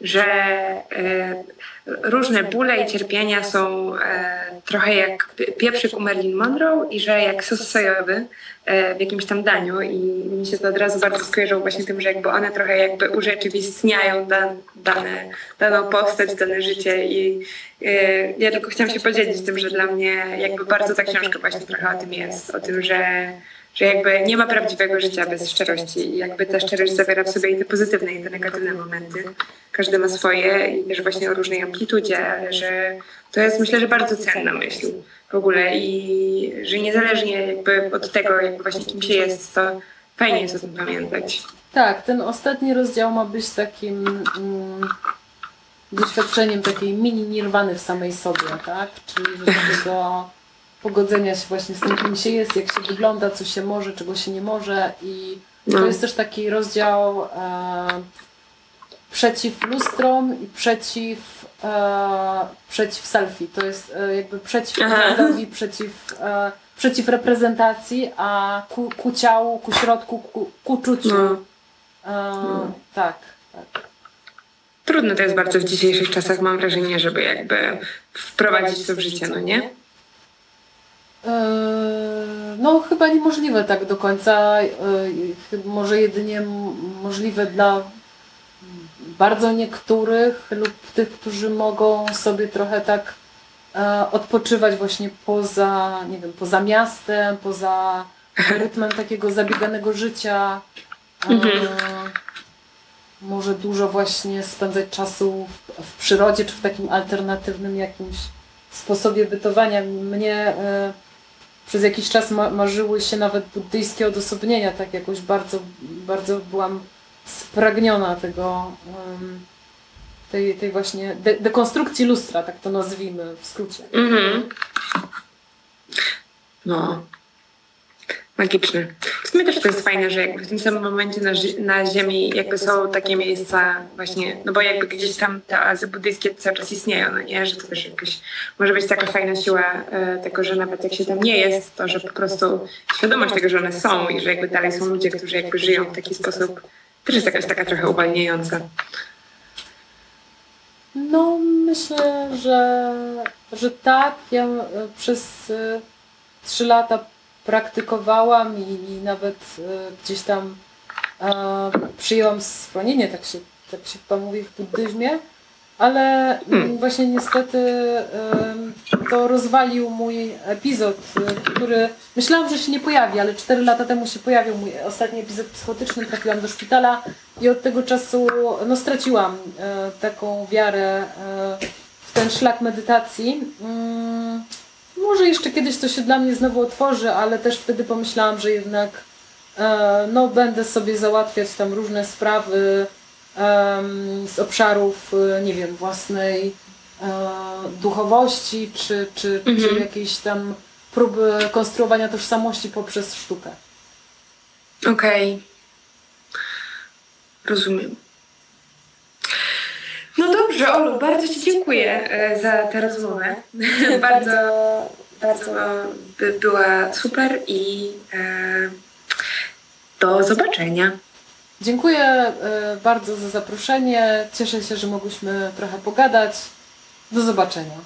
że e, różne bóle i cierpienia są e, trochę jak pie- pieprzyk u Marilyn Monroe i że jak sos sojowy e, w jakimś tam daniu. I mi się to od razu bardzo skojarzyło właśnie tym, że jakby one trochę jakby urzeczywistniają dan, dane, daną postać, dane życie. I ja tylko chciałam się podzielić tym, że dla mnie jakby bardzo ta książka właśnie trochę o tym jest, o tym, że że jakby nie ma prawdziwego życia bez szczerości i jakby ta szczerość zawiera w sobie i te pozytywne i te negatywne momenty. Każdy ma swoje i też właśnie o różnej amplitudzie, ale że to jest myślę, że bardzo cenna myśl w ogóle i że niezależnie jakby od tego, jakby właśnie kim się jest, to fajnie jest o tym pamiętać. Tak, ten ostatni rozdział ma być takim mm, doświadczeniem takiej mini nirwany w samej sobie, tak? Czyli takiego pogodzenia się właśnie z tym, kim się jest, jak się wygląda, co się może, czego się nie może i to No. jest też taki rozdział e, przeciw lustrom i przeciw, e, przeciw selfie. To jest e, jakby przeciw Aha. obrazowi, przeciw, e, przeciw reprezentacji, a ku, ku ciału, ku środku, ku, ku czuciu. No. E, Tak, tak. Trudno to jest bardzo w dzisiejszych czasach, mam wrażenie, żeby jakby wprowadzić to w życie, no nie? E, No, chyba niemożliwe tak do końca. E, Może jedynie możliwe dla bardzo niektórych lub tych, którzy mogą sobie trochę tak e, odpoczywać właśnie poza, nie wiem, poza miastem, poza rytmem takiego zabieganego życia. Mhm. Może dużo właśnie spędzać czasu w, w przyrodzie, czy w takim alternatywnym jakimś sposobie bytowania. Mnie przez jakiś czas ma, marzyły się nawet buddyjskie odosobnienia, tak jakoś bardzo, bardzo byłam spragniona tego, tej, tej właśnie de, dekonstrukcji lustra, tak to nazwijmy w skrócie. Mhm. No. Magiczne. W sumie też to jest fajne, że jakby w tym samym momencie na, na Ziemi jakby są takie miejsca właśnie, no bo jakby gdzieś tam te oazy buddyjskie cały czas istnieją, no nie? Że to też jakoś może być taka fajna siła e, tego, że nawet jak się tam nie jest, to że po prostu świadomość tego, że one są i że jakby dalej są ludzie, którzy jakby żyją w taki sposób, też jest jakaś taka trochę uwalniająca. No, myślę, że, że tak. Ja e, przez e, trzy lata praktykowałam i, i nawet e, gdzieś tam e, przyjęłam schronienie, tak się, tak się chyba mówi w buddyzmie, ale mm, właśnie niestety to rozwalił mój epizod, e, który myślałam, że się nie pojawi, ale cztery lata temu się pojawił mój ostatni epizod psychotyczny, trafiłam do szpitala i od tego czasu no, straciłam taką wiarę w ten szlak medytacji. Mm, może jeszcze kiedyś to się dla mnie znowu otworzy, ale też wtedy pomyślałam, że jednak e, no, będę sobie załatwiać tam różne sprawy em, z obszarów, e, nie wiem, własnej e, duchowości, czy, czy, czy Mhm. jakiejś tam próby konstruowania tożsamości poprzez sztukę. Okej. Rozumiem. No dobrze, Olu, bardzo Ci dziękuję e, za tę rozmowę. bardzo, bardzo by była super i e, do zobaczenia. Dziękuję e, bardzo za zaproszenie. Cieszę się, że mogłyśmy trochę pogadać. Do zobaczenia.